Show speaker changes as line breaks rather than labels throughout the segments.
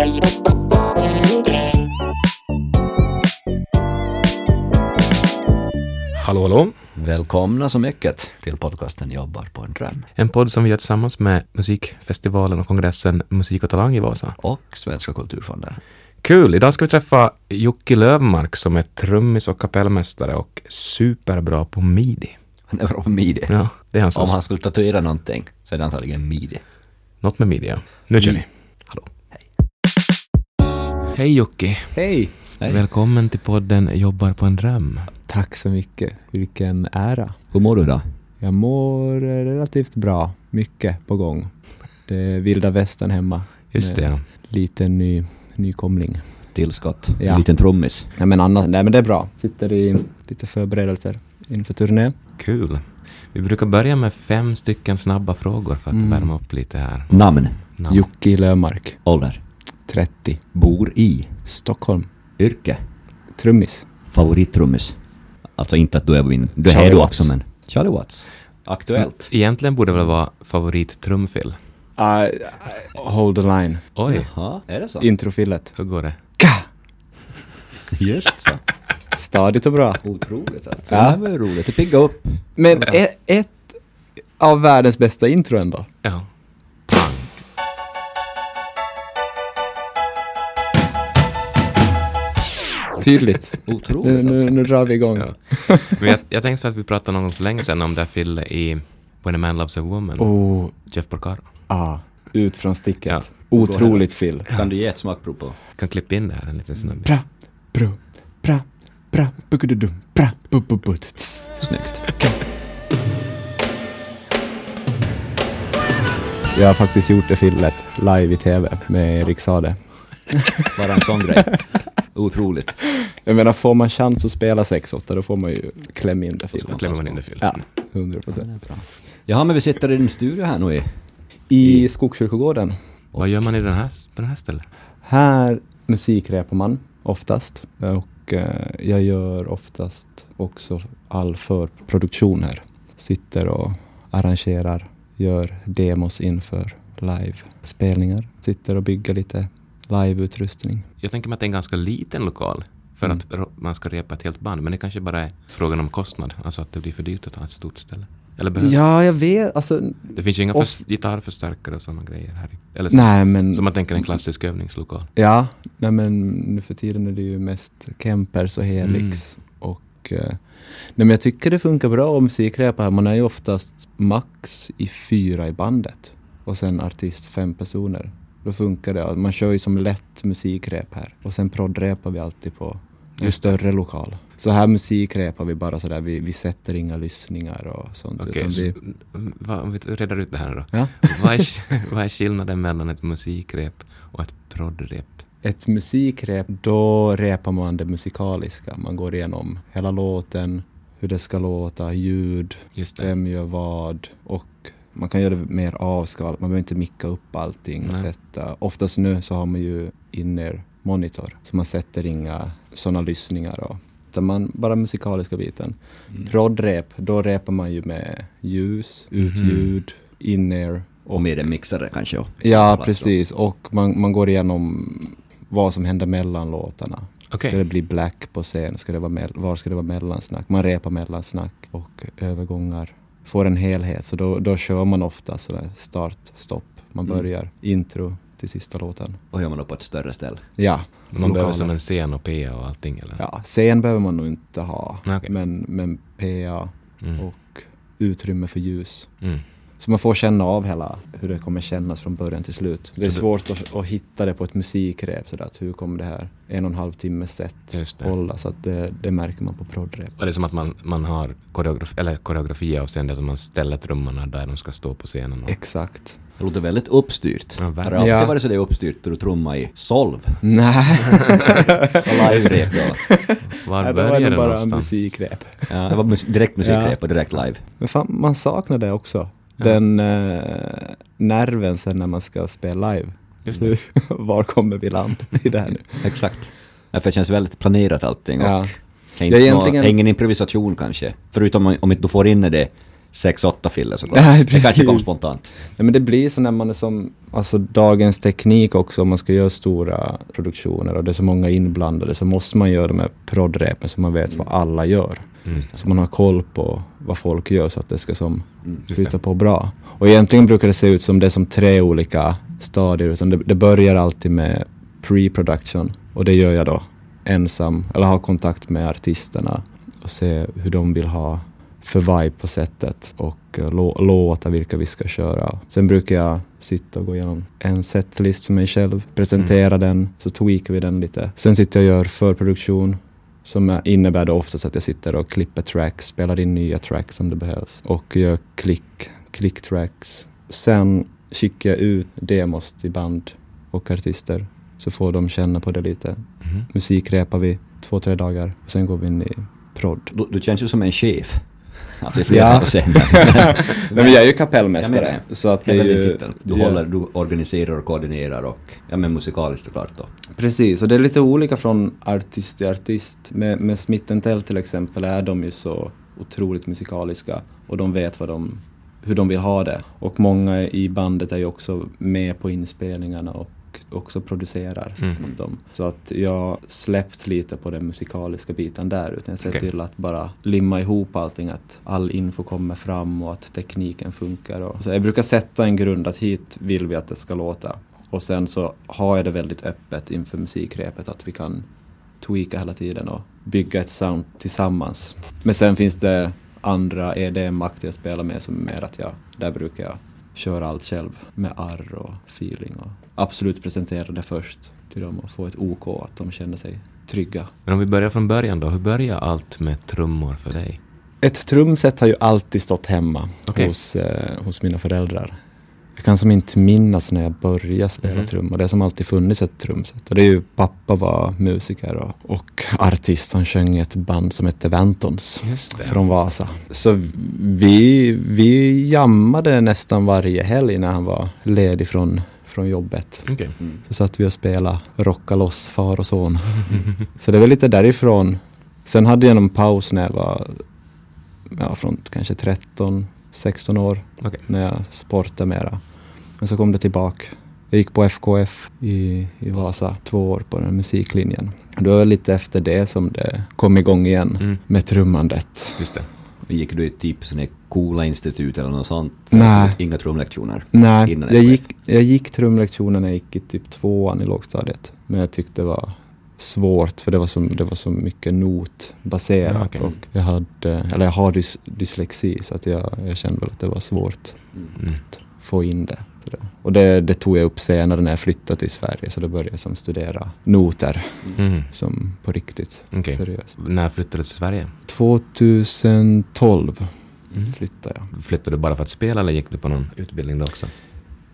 Hallå, hallå.
Välkomna så mycket till podcasten Jobbar på en dröm.
En podd som vi gör tillsammans med musikfestivalen och kongressen Musik och talang i Vasa.
Och Svenska kulturfonden.
Kul! Idag ska vi träffa Jocke Lövmark som är trummis och kapellmästare och superbra på midi.
Han är bra på midi.
Ja, det är hans
Om han skulle tatuera någonting så är det antagligen midi.
Något med midi, ja. Nu kör vi.
Hej.
Jocke!
Hej!
Hej.
Välkommen till podden Jobbar på en dröm.
Tack så mycket. Vilken ära.
Hur mår du idag?
Jag mår relativt bra. Mycket på gång. Det är vilda västern hemma.
Just det, ja.
Lite ny, nykomling.
Tillskott?
Ja.
En liten trummis?
Nej men, annars, nej men det är bra. Sitter i lite förberedelser inför turné.
Kul. Vi brukar börja med fem stycken snabba frågor för att
Mm.
värma upp lite här.
Namn?
Namn.
Jocke Lömark.
Ålder?
30.
Bor i?
Stockholm.
Yrke?
Trummis.
Favorittrummis? Alltså inte att du är min... Du är
Charlie
här du
Watts.
också men... Charlie Watts. Aktuellt?
Egentligen borde det väl vara favorittrumfil.
Uh, hold the line.
Oj,
Jaha, är det så?
Introfillet.
hur går det?
Ka!
Just så.
Stadigt och bra.
Otroligt alltså.
Ja.
Det här var ju roligt. Det piggar upp.
Men ett, ett av världens bästa intro ändå.
Ja.
Tydligt. Nu,
Otroligt
nu,
alltså.
nu drar vi igång.
Ja. Men jag, jag tänkte för att vi pratade någon gång för länge sedan om det här Fille i When a man loves a woman.
Oh,
Jeff Porcaro.
ah, ut från sticket.
Ja.
Otroligt Phil.
Kan du ge ett smakprov på?
Kan klippa in det här en liten snubb.
Bra, bro, bra, bra, bugududum, bra, bu, bu, bu.
Snyggt.
Jag har faktiskt gjort det fillet live i tv med Erik Sade.
Bara en sån grej. Otroligt.
Jag menar, får man chans att spela 6-8 då får man ju klämma in det
Då
fillet.
klämmer man in det Fille.
Ja, 100 procent.
Jaha, men vi sitter i din studio här nu i...
I Skogskyrkogården.
Vad gör man i den här, på det här stället?
Här musikrepar man oftast och eh, jag gör oftast också all förproduktion här. Sitter och arrangerar, gör demos inför livespelningar. Sitter och bygger lite liveutrustning.
Jag tänker mig att det är en ganska liten lokal för
Mm.
att man ska repa ett helt band. Men det kanske bara är frågan om kostnad. Alltså att det blir för dyrt att ha ett stort ställe. Eller behöver
Ja, jag vet. Alltså,
Det finns ju inga för, gitarrförstärkare och sådana grejer här. Eller så,
nej men...
som man tänker en klassisk övningslokal.
Ja, nej men nu för tiden är det ju mest Kempers och Helix. Och, eh, nej men jag tycker det funkar bra att musikrepa här. Man är ju oftast max i fyra i bandet. Och sen artist fem personer. Då funkar det. Man kör ju som lätt musikrep här. Och sen proddrepar vi alltid på en större lokal. Så här musikrepar vi bara sådär. Vi, vi sätter inga lyssningar och sånt.
Okej, så,
vi,
om vi reder ut det här då.
ja.
vad, är, vad är skillnaden mellan ett musikrep och ett proddrep?
Ett musikrep, då repar man det musikaliska. Man går igenom hela låten, hur det ska låta, ljud, vem gör vad och man kan göra det mer avskalat. Man behöver inte micka upp allting och
Nej.
sätta. Oftast nu så har man ju in-ear monitor så man sätter inga sådana lyssningar och utan man bara musikaliska biten.
Mm.
Proddrep, då repar man ju med ljus, utljud, in-ear
Och med en mixare kanske. Och
Ja, precis. Och man, man går igenom vad som händer mellan låtarna.
Okej.
Ska det bli black på scen? Ska det vara var ska det vara mellansnack? Man repar mellansnack och övergångar. Får en helhet, så då, då kör man ofta sådär start, stopp. Man
Mm.
börjar intro till sista låten.
Och gör man då på ett större ställe.
Ja,
Man behöver
behöver-
som en scen och PA och allting eller?
ja, scen behöver man nog inte ha.
Okej.
Men, men PA
Mm.
och utrymme för ljus.
Mm.
Så man får känna av hela hur det kommer kännas från början till slut. Det är
Så det-
svårt att, att hitta det på ett musikrep sådär att hur kommer det här en och en halv timme set
det.
hålla så att det, det märker man på proddrep.
Och det är som att man, man har koreograf, eller koreografi avseende att man ställer trummorna där de ska stå på scenen. Och,
Exakt.
Det låter väldigt uppstyrt.
Ja,
Har det alltid
Ja.
varit så det uppstyrt då du trummar i solv?
Nej,
live-rep då?
var
det
börjar
var
det
bara
någonstans?
musikrep.
Ja, det var mus- direkt musikrep och direkt live.
Men fan, man saknar det också. Den eh, nerven sen när man ska spela live.
Just det.
Var kommer vi land i det här nu?
Exakt. Ja, för det känns väldigt planerat allting och
Ja.
kan inte
Ja, egentligen-
ingen improvisation kanske. Förutom om, om du får in det sex, åtta filler såklart.
Nej,
det kanske kom spontant.
Nej, men det blir så när man är som, alltså dagens teknik också, om man ska göra stora produktioner och det är så många inblandade så måste man göra de här proddrepen så man vet vad alla gör.
Mm.
Så man har koll på vad folk gör så att det ska som
Mm.
Flyta
det.
på bra. Och egentligen brukar det se ut som det är som tre olika stadier utan det, det börjar alltid med pre-production och det gör jag då ensam eller har kontakt med artisterna och se hur de vill ha för vibe på sättet och eh, lå- låta vilka vi ska köra. Sen brukar jag sitta och gå igenom en setlist för mig själv, presentera den, så tweakar vi den lite. Sen sitter jag och gör förproduktion som är- innebär då oftast att jag sitter och klipper tracks, spelar in nya tracks om det behövs och gör klick, klicktracks. Sen skickar jag ut demos till band och artister så får de känna på det lite.
Mhm.
Musik repar vi två, tre dagar och sen går vi in i prodd.
Du, du känns ju som en chef. Alltså i flera
Ja.
avseenden.
Men jag är ju
Jag
kapellmästare
menar
så att
det är
ju...
Du,
ja.
håller, du organiserar och koordinerar och, ja men musikaliskt såklart då.
Precis, och det är lite olika från artist till artist. Med, med Smith Tell till exempel är de ju så otroligt musikaliska och de vet vad de, hur de vill ha det. Och många i bandet är ju också med på inspelningarna och också producerar
Mm.
dem. Så att jag släppt lite på den musikaliska biten där utan jag ser
Okej.
till att bara limma ihop allting, att all info kommer fram och att tekniken funkar. Och, så jag brukar sätta en grund att hit vill vi att det ska låta. Och sen så har jag det väldigt öppet inför musikrepet att vi kan tweaka hela tiden och bygga ett sound tillsammans. Men sen finns det andra EDM-akter jag spelar med som är mer att jag, där brukar jag köra allt själv med arr och feeling och absolut presentera det först till dem och få ett OK att de känner sig trygga.
Men om vi börjar från början då, hur börjar allt med trummor för dig?
Ett trumset har ju alltid stått hemma
Okej.
hos, eh, hos mina föräldrar. Jag kan som inte minnas när jag började spela
Mhm.
trummor. Det har som alltid funnits ett trumset. Och det är ju, pappa var musiker och, och artist. Han sjöng i ett band som hette Ventons från Vasa. Så vi, vi jammade nästan varje helg när han var ledig från, från jobbet.
Okej.
Mm.
Så satt vi och spelade Rocka loss far och son. Så det var lite därifrån. Sen hade jag en paus när jag var ja, från kanske 13, 16 år
Okej.
när jag sportade mera. Men så kom det tillbaka. Jag gick på FKF i, i Vasa två år på den musiklinjen. Det var lite efter det som det kom igång igen
Mm.
med trummandet.
Just det.
Gick du i typ här coola institut eller något sånt?
Nej.
Inga trumlektioner?
Nej, jag gick, jag gick trumlektioner när jag gick i typ tvåan i lågstadiet. Men jag tyckte det var svårt för det var så, det var så mycket notbaserat.
Ja, okej.
och jag, hade, eller jag har dys, dyslexi så att jag, jag kände väl att det var svårt
Mm.
att få in det. Det. Och det, det tog jag upp senare när jag flyttade till Sverige så då började jag som studera noter
Mm.
som på riktigt.
Okej.
Seriöst.
När flyttade du till Sverige?
2012
Mm.
flyttade jag.
Flyttade du bara för att spela eller gick du på någon utbildning då också?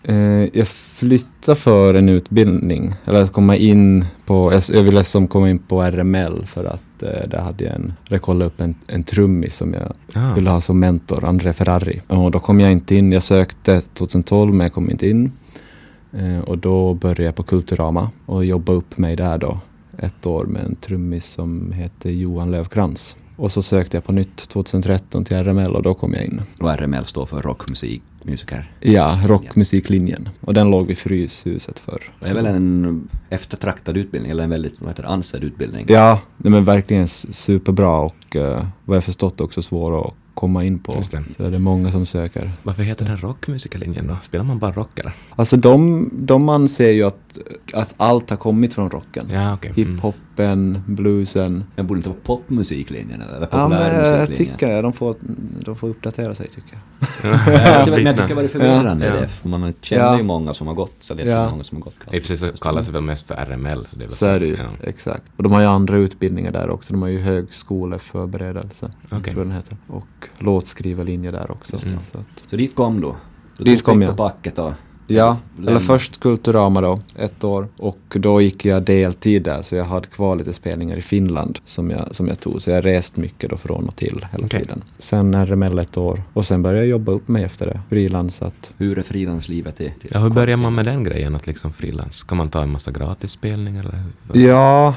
Eh, jag flyttade för en utbildning, eller att komma in på, jag, ville som komma in på RML för att eh, där hade jag en, jag kollade upp en, en trummis som jag
Ah.
ville ha som mentor, André Ferrari. Och då kom jag inte in, jag sökte 2012 men jag kom inte in. Eh, och då började jag på Kulturama och jobba upp mig där då ett år med en trummis som heter Johan Lövkrans. Och så sökte jag på nytt 2013 till RML och då kom jag in.
Och RML står för rockmusik, musiker.
Ja, rockmusiklinjen. Och den låg vid Fryshuset för.
Det är väl en eftertraktad utbildning, eller en väldigt vad heter, det, ansedd utbildning.
Ja, nej men verkligen superbra och uh, vad jag förstått också svår att komma in på.
Just det.
Det är många som söker.
Varför heter den rockmusikerlinjen då? Spelar man bara rock eller?
Alltså de, de anser ju att, att allt har kommit från rocken.
Ja, okej. Mm.
Hiphopen, bluesen.
Men borde inte vara popmusiklinjen eller? eller
Ja men jag
populärmusiklinjen?
tycker det. De får, de får uppdatera sig tycker jag.
Ja, jag tycker- men jag tycker
Bytna.
det var förvirrande
Ja.
det, för man känner
Ja.
ju många som har gått, så vet
Ja.
så många som har gått.
I och för sig så kallas det väl mest för RML. Så, det är väl
Så är det ju,
Ja.
exakt. Och de har ju andra utbildningar där också. De har ju högskoleförberedelse,
Okej.
tror jag den heter. Och låtskrivarlinje där också.
Mm.
Så att,
Så dit kom du? du
Dit kom jag.
och packet och...
Ja,
Lämna.
eller först Kulturama då, ett år. Och då gick jag deltid där, så jag hade kvar lite spelningar i Finland som jag, som jag tog. Så jag rest mycket då från och till hela
Okej.
tiden. Sen RML ett år. Och sen började jag jobba upp mig efter det, frilansat.
Hur är frilanslivet
Ja, hur börjar man med den grejen att liksom frilans? Kan man ta en massa gratisspelningar eller hur?
Ja,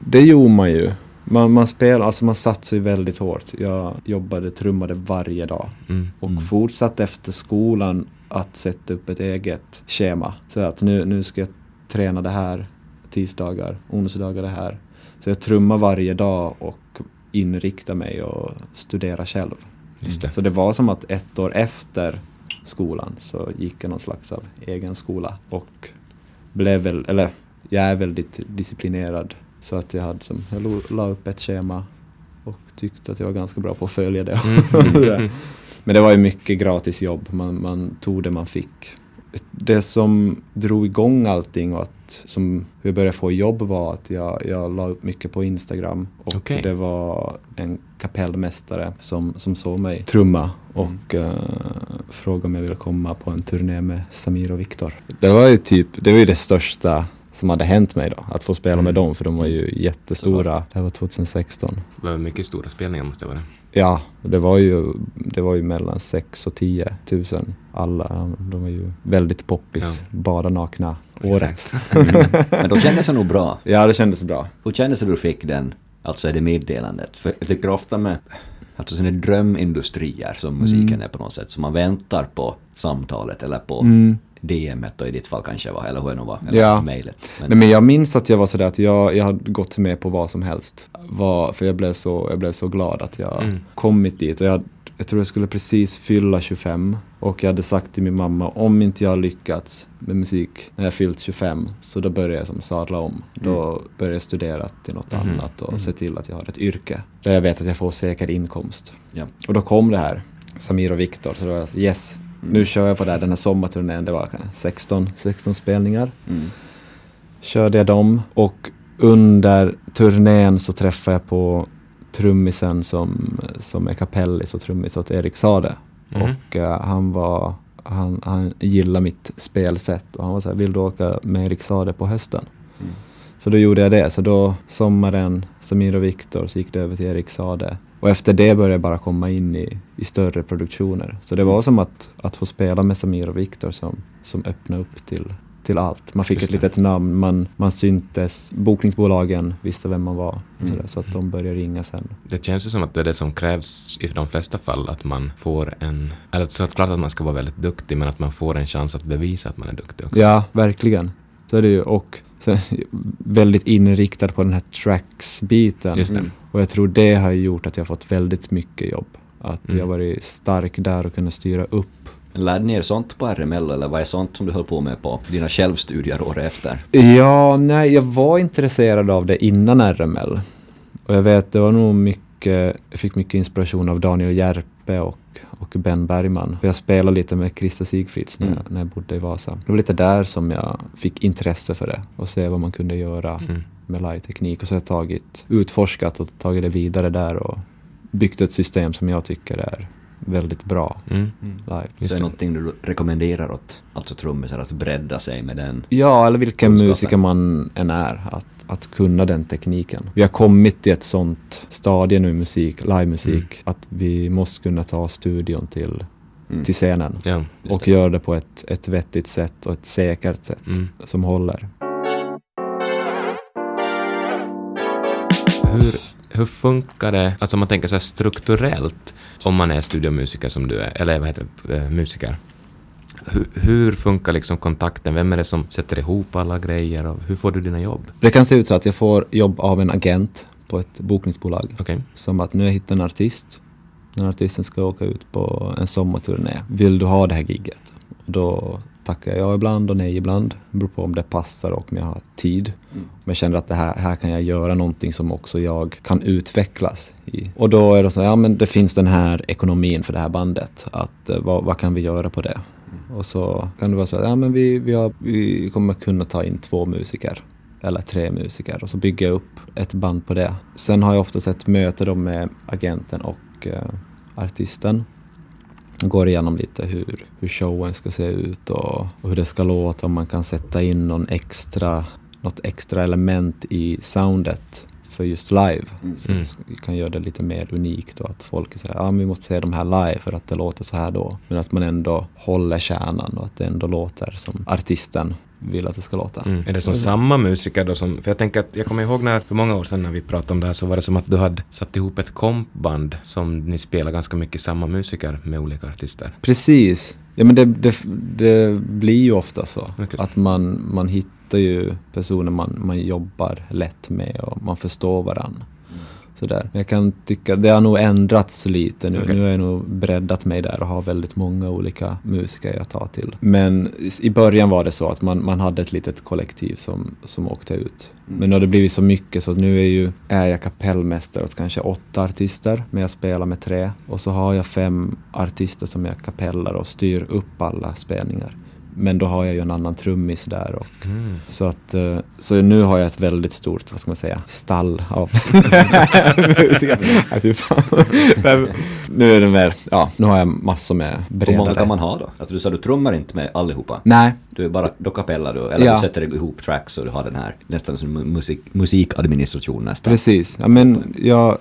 det gjorde man ju. Man, man spelar, alltså man satsar ju väldigt hårt. Jag jobbade, trummade varje dag.
Mm.
Och
Mm.
fortsatte efter skolan att sätta upp ett eget schema. Så att nu, nu ska jag träna det här tisdagar, onsdagar det här. Så jag trummar varje dag och inriktar mig och studerar själv.
Det.
Så det var som att ett år efter skolan så gick jag någon slags av egen skola och blev väl, eller jag är väldigt disciplinerad så att jag hade som, jag la upp ett schema och tyckte att jag var ganska bra på att följa det.
Mm.
Men det var ju mycket gratis jobb, man, man tog det man fick. Det som drog igång allting och att som hur jag började få jobb var att jag, jag la upp mycket på Instagram och
Okej.
det var en kapellmästare som, som såg mig trumma och eh, frågade om jag ville komma på en turné med Samir och Viktor. Det var ju typ, det var ju det största som hade hänt mig då, att få spela med
Mm.
dem för de var ju jättestora. Det här var 2016.
Det var mycket stora spelningar måste det vara.
Ja, det var ju, det var ju mellan 6 och 10 tusen. Alla, de var ju väldigt poppis. Bara nakna året.
Mm. Men då kändes nog bra.
Ja, det kändes bra.
Hur kändes det du fick den, alltså är det meddelandet? För jag tycker ofta med alltså sådana drömindustrier som musiken är på något sätt, så man väntar på samtalet eller på
Mm.
DMet och i ditt fall kanske var, eller hur det nu var, eller
Ja.
mejlet. Men,
Nej, men jag minns att jag var sådär att jag, jag hade gått med på vad som helst. Var, för jag blev, så, jag blev så glad att jag
Mm.
kommit dit. Och jag, jag tror jag skulle precis fylla 25. Och jag hade sagt till min mamma, om inte jag har lyckats med musik när jag fyllt 25, så då börjar jag som sadla om. Då börjar jag studera till något
Mhm.
annat och se till att jag har ett yrke. Där jag vet att jag får säker inkomst.
ja.
Och då kom det här, Samir och Viktor, så då var jag yes, nu kör jag på det här, den här sommarturnén, det var kanske 16, 16 spelningar.
Mm.
Körde jag dem och under turnén så träffade jag på trummisen som, som är kapellis och trummis åt Erik Sade.
Mhm.
Och eh, han var, han, han gillade mitt spelsätt och han var så här, vill du åka med Erik Sade på hösten?
Mm.
Så då gjorde jag det. Så då sommaren, Samir och Viktor, så gick det över till Erik Sade. Och efter det började jag bara komma in i, i större produktioner. Så det var som att, att få spela med Samir och Viktor som, som öppnade upp till, till allt. Man fick
Just
ett litet namn, man, man syntes, bokningsbolagen visste vem man var.
Mm.
Sådär, så att de började ringa sen.
Det känns ju som att det är det som krävs i de flesta fall, att man får en... Eller så att klart att man ska vara väldigt duktig, men att man får en chans att bevisa att man är duktig också.
Ja, verkligen. Så är det ju. Och väldigt inriktad på den här tracks-biten.
Mm.
Och jag tror det har gjort att jag fått väldigt mycket jobb. Att
Mm.
jag varit stark där och kunna styra upp.
Lärde ni er sånt på RML eller vad är sånt som du höll på med på dina självstudier året efter?
Ja, nej, jag var intresserad av det innan RML. Och jag vet, det var nog mycket, jag fick mycket inspiration av Daniel Järpe och, och Ben Bergman. Jag spelade lite med Christer Sigfrids när,
Mm.
när jag bodde i Vasa. Det var lite där som jag fick intresse för det och se vad man kunde göra
Mm.
med live-teknik. Och så har jag tagit, utforskat och tagit det vidare där och byggt ett system som jag tycker är väldigt bra
Mm.
live.
Just
så är
det.
någonting du rekommenderar åt alltså trummisar att bredda sig med den?
Ja, eller vilken musiker man än är, att, att kunna den tekniken. Vi har kommit till ett sånt stadie nu i musik, livemusik,
Mm.
att vi måste kunna ta studion till,
Mm.
till scenen.
Ja.
Och
det.
göra det på ett, ett vettigt sätt och ett säkert sätt
Mm.
som håller.
Hur, hur funkar det, alltså om man tänker så strukturellt, om man är studiomusiker som du är, eller vad heter det, eh, musiker. Hur, hur funkar liksom kontakten? Vem är det som sätter ihop alla grejer och hur får du dina jobb?
Det kan se ut så att jag får jobb av en agent på ett bokningsbolag.
Okej.
Som att nu har jag hittat en artist. Den artisten ska åka ut på en sommarturné. Vill du ha det här gigget? Och Då tackar jag ja ibland och nej ibland. Det beror på om det passar och om jag har tid.
Mm.
Men jag känner att det här, här kan jag göra någonting som också jag kan utvecklas i. Och då är det så här, ja men det finns den här ekonomin för det här bandet. Att eh, vad, vad kan vi göra på det? Och så kan det vara så att ja men vi, vi, har, vi kommer kunna ta in två musiker. Eller tre musiker och så bygga upp ett band på det. Sen har jag oftast ett möte då med agenten och eh, artisten. Går igenom lite hur, hur showen ska se ut och, och hur det ska låta, om man kan sätta in någon extra, något extra element i soundet för just live.
Mm.
Som
Mm.
kan göra det lite mer unikt och att folk säger ja men vi måste se de här live för att det låter så här då. Men att man ändå håller kärnan och att det ändå låter som artisten vill att det ska låta.
Mm. Är det som samma musiker då som... För jag tänker att jag kommer ihåg när, för många år sedan när vi pratade om det här så var det som att du hade satt ihop ett kompband som ni spelar ganska mycket samma musiker med olika artister.
Precis. Ja men det, det, det blir ju ofta så.
Okej.
Att man, man hittar ju personer man, man jobbar lätt med och man förstår varandra. Sådär. Jag kan tycka, det har nog ändrats lite nu.
Okej.
Nu har jag nog breddat mig där och har väldigt många olika musiker jag tar till. Men i början var det så att man, man hade ett litet kollektiv som, som åkte ut. Men nu har det blivit så mycket så att nu är, ju, är jag kapellmästare åt kanske åtta artister, men jag spelar med tre. Och så har jag fem artister som jag kapellar och styr upp alla spelningar. Men då har jag ju en annan trummis där och
Mm.
så att, eh, så nu har jag ett väldigt stort, vad ska man säga, stall av nu är det mer, ja, nu har jag massor med
Hur
bredare.
många kan man ha då? Att du sa du trummar inte med allihopa?
Nej,
Du är bara, då kapellar du, eller
Ja.
du sätter ihop tracks och du har den här nästan som musik, musikadministration nästan.
precis. Ja, men jag,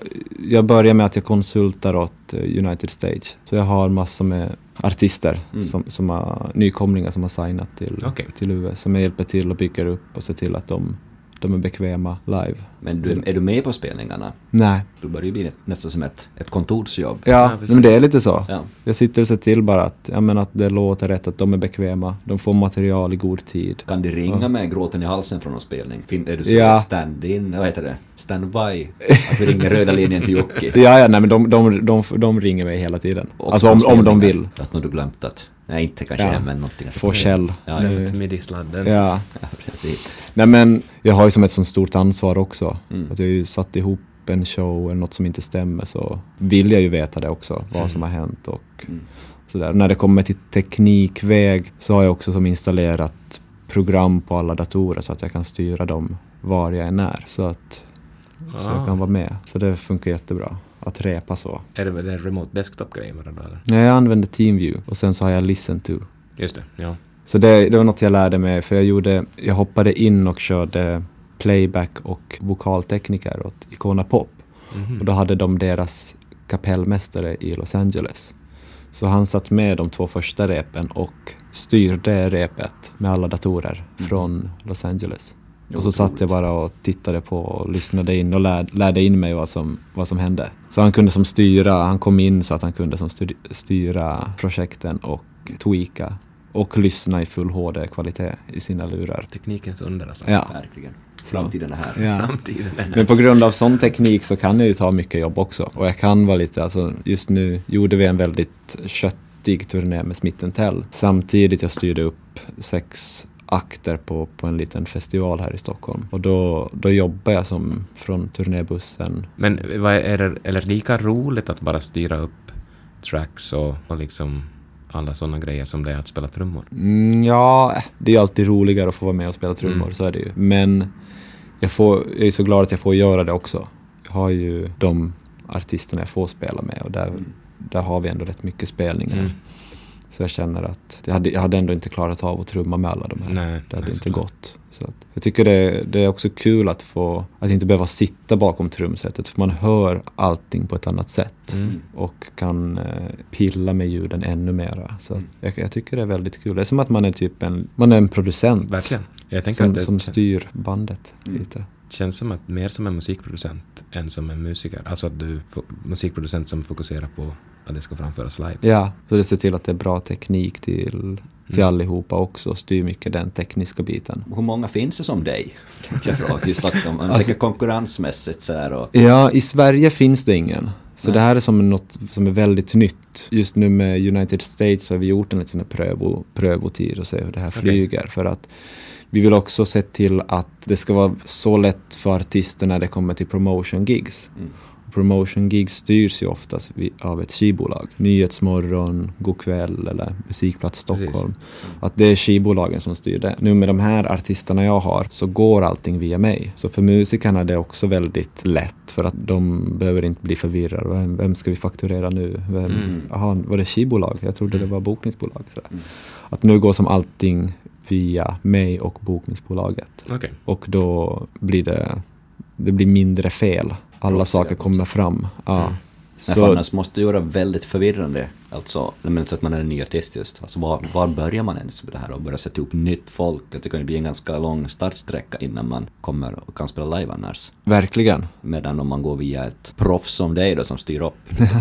jag börjar med att jag konsultar åt eh, United Stage. Så jag har massor med artister
Mm.
som, som har, nykomlingar som har signat till,
Okej.
till UV. Som jag hjälper till och bygger upp och ser till att de, de är bekväma live.
Men du, är du med på spelningarna?
Nej.
Då börjar det bli nästan som ett, ett kontorsjobb.
Ja,
Ja,
men det är lite så.
Ja.
Jag sitter och ser till bara att, ja, men att det låter rätt, att de är bekväma, de får material i god tid.
Kan de ringa
Ja.
med gråten i halsen från någon spelning? Fin, är du så
Ja.
stand-in, vad heter det? Stand-by? Att du ringer röda linjen till Jocke?
Ja, ja, nej men de, de, de, de ringer mig hela tiden.
Och
Alltså om, om de vill.
Att nu du glömt att, nej inte kanske
Ja.
hem men någonting.
Kjell.
Ja,
midi-sladden.
Ja.
Ja, precis.
Nej men jag har ju som ett sånt stort ansvar också.
Mm.
Att jag har ju satt ihop en show eller något som inte stämmer så vill jag ju veta det också, vad
Mm.
som har hänt och
Mm.
sådär. När det kommer till teknikväg så har jag också som installerat program på alla datorer så att jag kan styra dem var jag än är. Så att så jag
Ah.
kan vara med. Så det funkar jättebra. Att repa så.
Är det väl en remote desktop-grej bara då eller?
Nej, jag använder TeamView och sen så har jag Listen to.
Just det, ja.
Så det, det var något jag lärde mig för jag gjorde, jag hoppade in och körde playback och vokaltekniker åt Icona Pop.
Mhm.
Och då hade de deras kapellmästare i Los Angeles. Så han satt med de två första repen och styrde repet med alla datorer
Mm.
från Los Angeles.
Jo,
och så satt jag bara och tittade på och lyssnade in och lär, lärde in mig vad som, vad som hände. Så han kunde som styra, han kom in så att han kunde som styr, styra projekten och tweaka. Och lyssna i full HD-kvalitet i sina lurar.
Teknikens under alltså.
Ja.
Verkligen. Framtiden är här.
ja.
Framtiden är
Men på grund av sån teknik så kan jag ju ta mycket jobb också. Och jag kan vara lite, alltså just nu gjorde vi en väldigt köttig turné med Smith Tell. Samtidigt jag styrde upp sex akter på, på en liten festival här i Stockholm. Och då, då jobbar jag som från turnébussen.
Men är det, är det lika roligt att bara styra upp tracks och, och liksom alla sådana grejer som det är att spela trummor?
Mm, ja, det är ju alltid roligare att få vara med och spela trummor,
Mm.
så är det ju. Men jag, får, jag är så glad att jag får göra det också. Jag har ju de artisterna jag får spela med och där, där har vi ändå rätt mycket spelningar.
Mm.
Så jag känner att jag hade, jag hade ändå inte klarat av att trumma med alla de här.
Nej,
det hade
nej,
inte gått. Så att, jag tycker det, det är också kul att få, att inte behöva sitta bakom trumsetet för man hör allting på ett annat sätt.
Mm.
Och kan eh, pilla med ljuden ännu mera. Så
Mm.
jag, jag tycker det är väldigt kul. Det är som att man är typ en, man är en producent.
Verkligen. Jag tänker
Som,
att det
som styr bandet
Mm.
lite.
känns som att mer som en musikproducent än som en musiker. Alltså att du musikproducent som fokuserar på att det ska framföras live.
Ja, så det ser till att det är bra teknik till, till
Mm.
allihopa också. och Styr mycket den tekniska biten.
Hur många finns det som dig? Jag fråga. Just att om man
Alltså-
tänker konkurrensmässigt så här och...
Ja, i Sverige finns det ingen. Så
Nej.
det här är som något som är väldigt nytt. Just nu med United States så har vi gjort en liten prövo, prövotid och se hur det här flyger. För att vi vill också se till att det ska vara så lätt för artister när det kommer till promotion gigs.
Mm.
Promotion gigs styrs ju oftast av ett skivbolag. Nyhetsmorgon, Go'kväll eller Musikplats Stockholm. Att det är skivbolagen som styr det. Nu med de här artisterna jag har så går allting via mig. Så för musikerna är det också väldigt lätt för att de behöver inte bli förvirrade. Vem, vem ska vi fakturera nu? Vem,
Mm.
Aha, var det skivbolag? Jag trodde det
Mm.
var bokningsbolag.
Mm.
Att nu går som allting via mig och bokningsbolaget.
Okej.
Och då blir det, det blir mindre fel. Alla saker kommer fram. Ja.
Mm.
Men
Så-
annars måste det vara väldigt förvirrande. Alltså, men så att man är en ny artist just. Alltså, var, var börjar man ens med det här och börja sätta ihop nytt folk? Det kan ju bli en ganska lång startsträcka innan man kommer och kan spela live annars.
Verkligen.
Medan om man går via ett proffs som dig då som styr upp,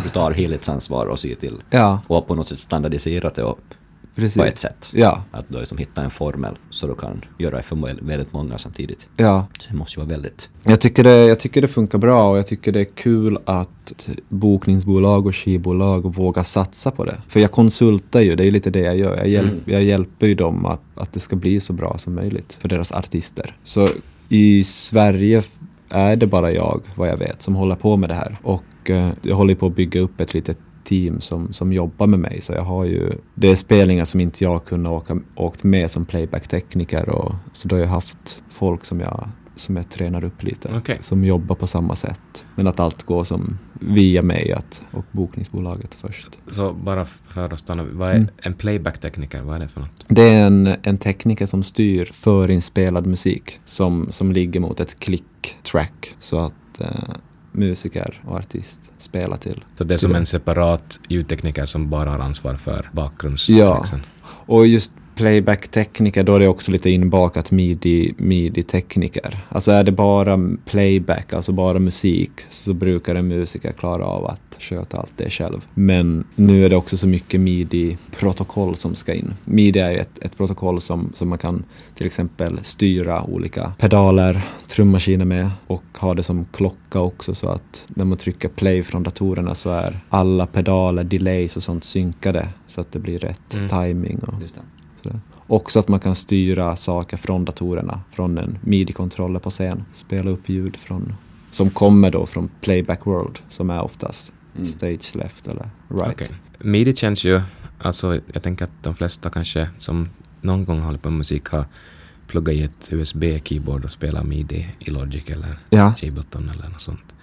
du tar helhetsansvar och ser till
Ja,
och på något sätt standardiserat det upp
precis.
på ett sätt.
Ja,
Att då liksom hitta en formel så du kan göra för väldigt många samtidigt.
ja.
Så det måste ju vara väldigt...
Jag tycker, det, jag tycker det funkar bra och jag tycker det är kul att bokningsbolag och skivbolag vågar satsa på det. För jag konsultar ju, det är lite det jag gör. Jag, hjälp,
Mm.
jag hjälper ju dem att, att det ska bli så bra som möjligt för deras artister. Så i Sverige är det bara jag, vad jag vet, som håller på med det här. Och eh, jag håller på att bygga upp ett litet team som, som jobbar med mig. Så jag har ju, det är spelningar som inte jag kunde åka, åkt med som playback-tekniker. Och, så då har jag haft folk som jag, som jag tränar upp lite.
Okej.
Som jobbar på samma sätt. Men att allt går som via mig att, och bokningsbolaget först.
Så bara för att stanna, vad är
Mm.
en playback-tekniker, vad är det för något?
Det är en, en tekniker som styr förinspelad musik som, som ligger mot ett click-track så att eh, musiker och artist spelar till.
Så det är som en separat ljudtekniker som bara har ansvar för
Ja.
bakgrundstracksen?
Och just playback-tekniker, då är det också lite inbakat midi, midi-tekniker. Alltså är det bara playback, alltså bara musik, så brukar en musiker klara av att sköta allt det själv. Men nu är det också så mycket midi-protokoll som ska in. Midi är ett, ett protokoll som, som man kan till exempel styra olika pedaler, trummaskiner med och ha det som klocka också så att när man trycker play från datorerna så är alla pedaler, delays och sånt synkade så att det blir rätt
Mm.
timing och. Också att man kan styra saker från datorerna, från en midi-kontroller på scen. Spela upp ljud från, som kommer då från Playback World, som är oftast
Mm.
stage left eller right.
Okej. Midi känns ju, alltså jag tänker att de flesta kanske som någon gång håller på med musik har pluggat i ett USB-keyboard och spelat midi i Logic eller
Ja,
Ableton eller något sånt.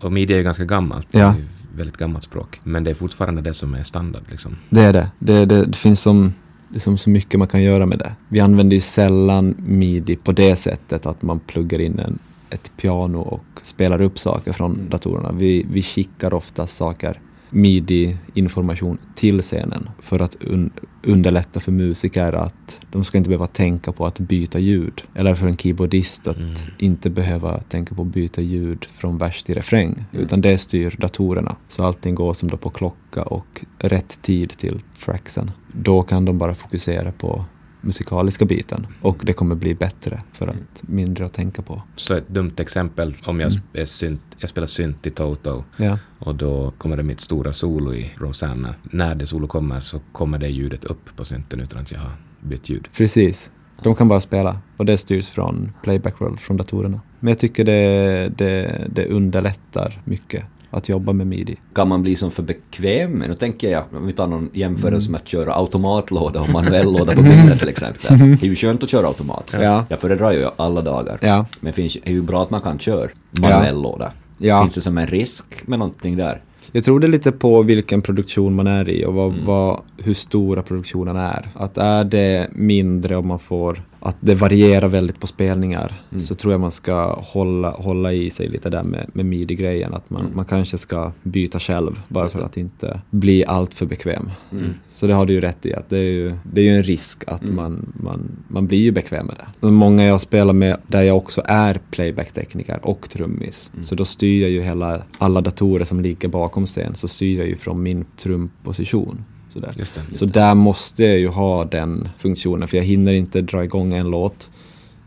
Och midi är ju ganska gammalt,
Ja.
det är ju väldigt gammalt språk. Men det är fortfarande det som är standard liksom.
det är det. Det, det, det finns som, liksom så mycket man kan göra med det. Vi använder ju sällan midi på det sättet att man pluggar in en, ett piano och spelar upp saker från
Mm.
datorerna. Vi, vi skickar ofta saker, midi-information till scenen för att un, underlätta för musiker att de ska inte behöva tänka på att byta ljud. Eller för en keyboardist att
Mm.
inte behöva tänka på att byta ljud från vers till refräng.
Mm.
Utan det styr datorerna. Så allting går som då på klocka och rätt tid till tracksen. Då kan de bara fokusera på musikaliska biten och det kommer bli bättre för att mindre att tänka på.
Så ett dumt exempel om jag,
Mm.
synt, jag spelar synt i Toto
Ja,
och då kommer det mitt stora solo i Rosanna. När det solo kommer så kommer det ljudet upp på synten utan att jag har bytt ljud.
precis. De kan bara spela och det styrs från Playback World, från datorerna. Men jag tycker det, det, det underlättar mycket att jobba med midi.
Kan man bli som för bekväm? Nu tänker jag, om vi tar någon jämförelse med att köra automatlåda och manuell låda på bilen till exempel. Det är ju skönt att köra automat.
Ja.
Jag föredrar ju alla dagar.
Ja,
Men finns, är ju bra att man kan köra manuell låda.
Ja.
Finns det som en risk med någonting där?
Jag tror det är lite på vilken produktion man är i och vad,
Mm.
vad, hur stora produktionen är. Att är det mindre och man får, att det varierar väldigt på spelningar
Mm.
så tror jag man ska hålla, hålla i sig lite där med, med midi-grejen. Att man,
Mm.
man kanske ska byta själv bara för att inte bli allt för bekväm.
Mm.
Så det har du ju rätt i, att det är ju, det är ju en risk att
Mm.
man, man, man blir ju bekväm med det. Många jag spelar med där jag också är playback-tekniker och trummis.
Mm.
Så då styr jag ju hela, alla datorer som ligger bakom scen, så styr jag ju från min trumposition. Sådär.
Just det.
Så där måste jag ju ha den funktionen, för jag hinner inte dra igång en låt,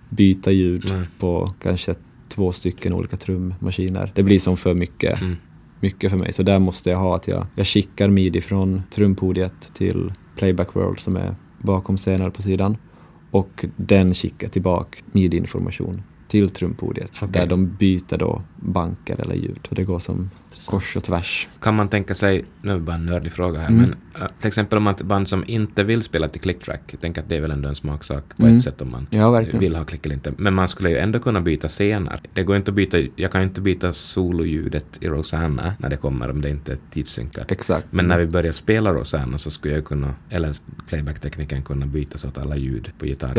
byta ljud
Nej.
på kanske två stycken olika trummaskiner. Det blir som för mycket
Mm.
mycket för mig. Så där måste jag ha att jag, jag skickar midi från trumpodiet till Playback World som är bakom scenen på sidan. Och den skickar tillbaka midi-information till trumpodiet.
Okej.
Där de byter då banker eller ljud. Och det går som kors och tvärs.
Kan man tänka sig, nu är det bara en nördig fråga här,
Mm.
men äh, till exempel om man ett band som inte vill spela till clicktrack, jag tänker att det är väl ändå en smaksak på
Mm.
ett sätt om man
Ja,
vill ha klick eller inte. Men man skulle ju ändå kunna byta scener. Det går inte att byta, jag kan inte byta sololjudet i Rosanna när det kommer om det inte är tidssynkat.
Exakt.
Men när vi börjar spela Rosanna så skulle jag kunna, eller playback-tekniken kunna byta så att alla ljud på gitarren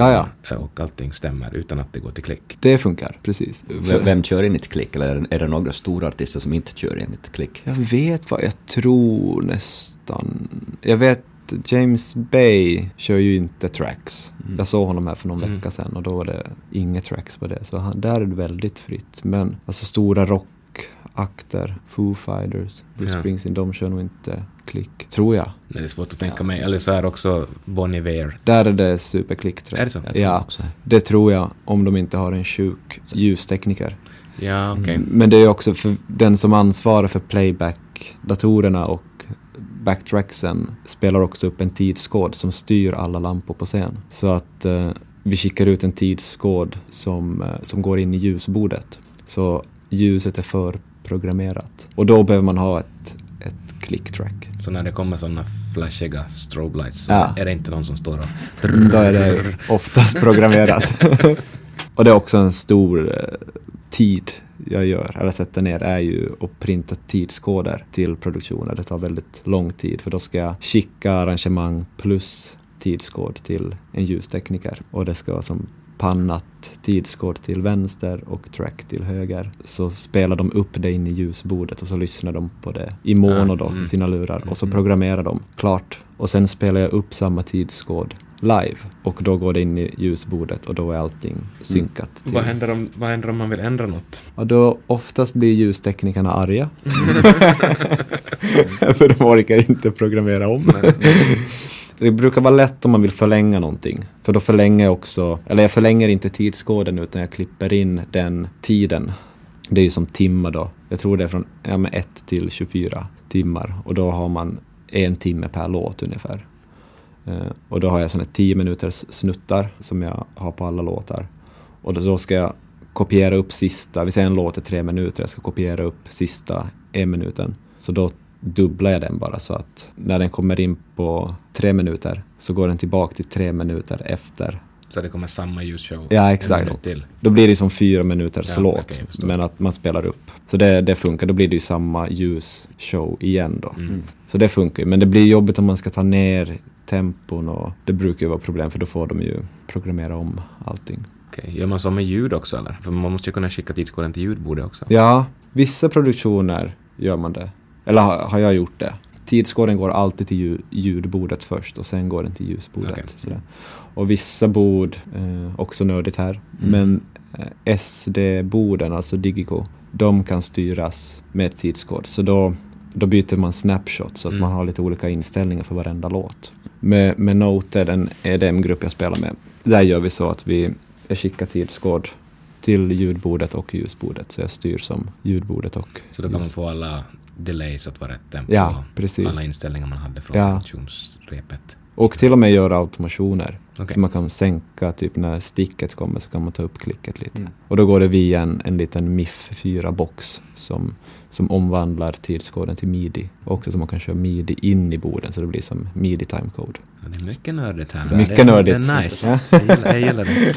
Ja,
och allting stämmer utan att det går till klick.
Det funkar, precis.
Vem, vem kör enligt klick eller är det, är det några stora artister som inte kör enligt klick?
Jag vet vad, jag tror nästan... Jag vet James Bay kör ju inte tracks.
Mm.
Jag såg honom här för någon
Mm.
vecka sedan och då var det inga tracks på det. Så han, där är det väldigt fritt. Men alltså stora rockakter, Foo Fighters, Bruce
Ja.
Springsteen, de kör nog inte klick. Tror jag.
Nej, det är svårt att tänka mig. Eller så är också Bon Iver.
Där är det superklick tror jag.
Är det så?
Jag
Ja, det tror jag. Om de inte har en sjuk ljustekniker.
Ja, okej.
Men det är också för den som ansvarar för playback-datorerna och backtracksen spelar också upp en tidskod som styr alla lampor på scen. Så att eh, vi skickar ut en tidskod som, eh, som går in i ljusbordet. Så ljuset är förprogrammerat. Och då behöver man ha ett, ett click-track.
Så när det kommer sådana flashiga strobe lights så
Ja.
är det inte någon som står och...
Då är det oftast programmerat. och det är också en stor eh, tid jag gör, eller sätter ner, är ju att printa tidskoder till produktioner. Det tar väldigt lång tid för då ska jag skicka arrangemang plus tidskod till en ljustekniker och det ska vara som pannat tidskod till vänster och track till höger. Så spelar de upp det in i ljusbordet och så lyssnar de på det i mono då,
Mm.
i sina lurar och så
Mm.
programmerar de klart. Och sen spelar jag upp samma tidskod live och då går det in i ljusbordet och då är allting synkat. Till.
Vad händer, om, vad händer om man vill ändra något?
Ja, då oftast blir ljusteknikerna arga. För de orkar inte programmera om. Det brukar vara lätt om man vill förlänga någonting. För då förlänger jag också, eller jag förlänger inte tidskoden utan jag klipper in den tiden. Det är ju som timmar då. Jag tror det är från ja, men 1 till 24 timmar. Och då har man en timme per låt ungefär. Eh, och då har jag sådana 10 minuters snuttar som jag har på alla låtar. Och då, ska jag kopiera upp sista, vi säger en låt är tre minuter, jag ska kopiera upp sista en minuten. Så då dubblar jag den bara så att när den kommer in på tre minuter så går den tillbaka till tre minuter efter.
Så det kommer samma ljusshow
Ja, exakt.
till.
Då blir det som fyra minuters
Ja,
låt, men att man spelar upp. Så det, det funkar, då blir det ju samma ljusshow igen då.
Mm.
Så det funkar ju, men det blir jobbigt om man ska ta ner tempon och det brukar ju vara problem för då får de ju programmera om allting.
Okej, Gör man så med ljud också eller? För man måste ju kunna skicka tidskoden till ljudbordet också.
Ja, vissa produktioner gör man det. Eller har, har jag gjort det. Tidskoden går alltid till ljud, ljudbordet först och sen går den till ljusbordet.
Okej.
Sådär. Och vissa bord, eh, också nördigt här,
Mm.
men eh, SD-borden, alltså Digico, de kan styras med tidskod. Så då, då byter man snapshot så att
Mm.
man har lite olika inställningar för varenda låt. Med, med Noted, en EDM-grupp jag spelar med, där gör vi så att vi jag skickar tidskod till ljudbordet och ljusbordet. Så jag styr som ljudbordet och
Så då kan man
ljus.
få alla delays att vara rätt tempo
Ja, precis.
alla inställningar man hade från
Ja.
funktionsrepet.
Och till och med göra automationer.
Okej.
Så man kan sänka, typ när sticket kommer så kan man ta upp klicket lite.
Mm.
Och då går det via en, en liten MIF 4-box som, som omvandlar tidskoden till midi. Och också så man kan köra midi in i borden så det blir som midi timecode.
Ja, det är mycket nördigt här.
Mycket
det,
nördigt.
Det är nice.
Ja.
Jag, gillar, jag gillar det.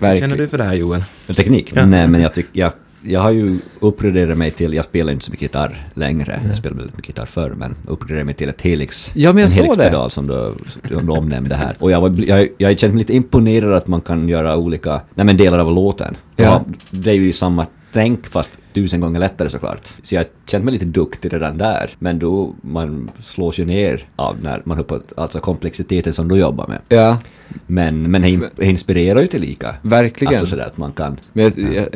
Vad känner
Verkligen.
du för det här Joel?
Med teknik?
Ja.
Nej, men jag, tyck, jag, jag har ju uppgraderat mig till, jag spelar inte så mycket gitarr längre, jag spelade väldigt mycket gitarr förr, men uppgraderade mig till ett Helix.
Ja, men jag
en
såg det.
Helix-pedal som du, som du omnämnde här. Och jag, var, jag, jag har känt mig lite imponerad att man kan göra olika, nej men delar av låten.
Ja.
Ja, det är ju samma tänk fast tusen gånger lättare såklart. Så jag kände mig lite duktig redan där. Men då, man slås ju ner av när man hör på alltså komplexiteten som du jobbar med.
Ja,
Men, men det in- det inspirerar ju till lika.
verkligen.
Alltså sådär att man kan...
Men jag,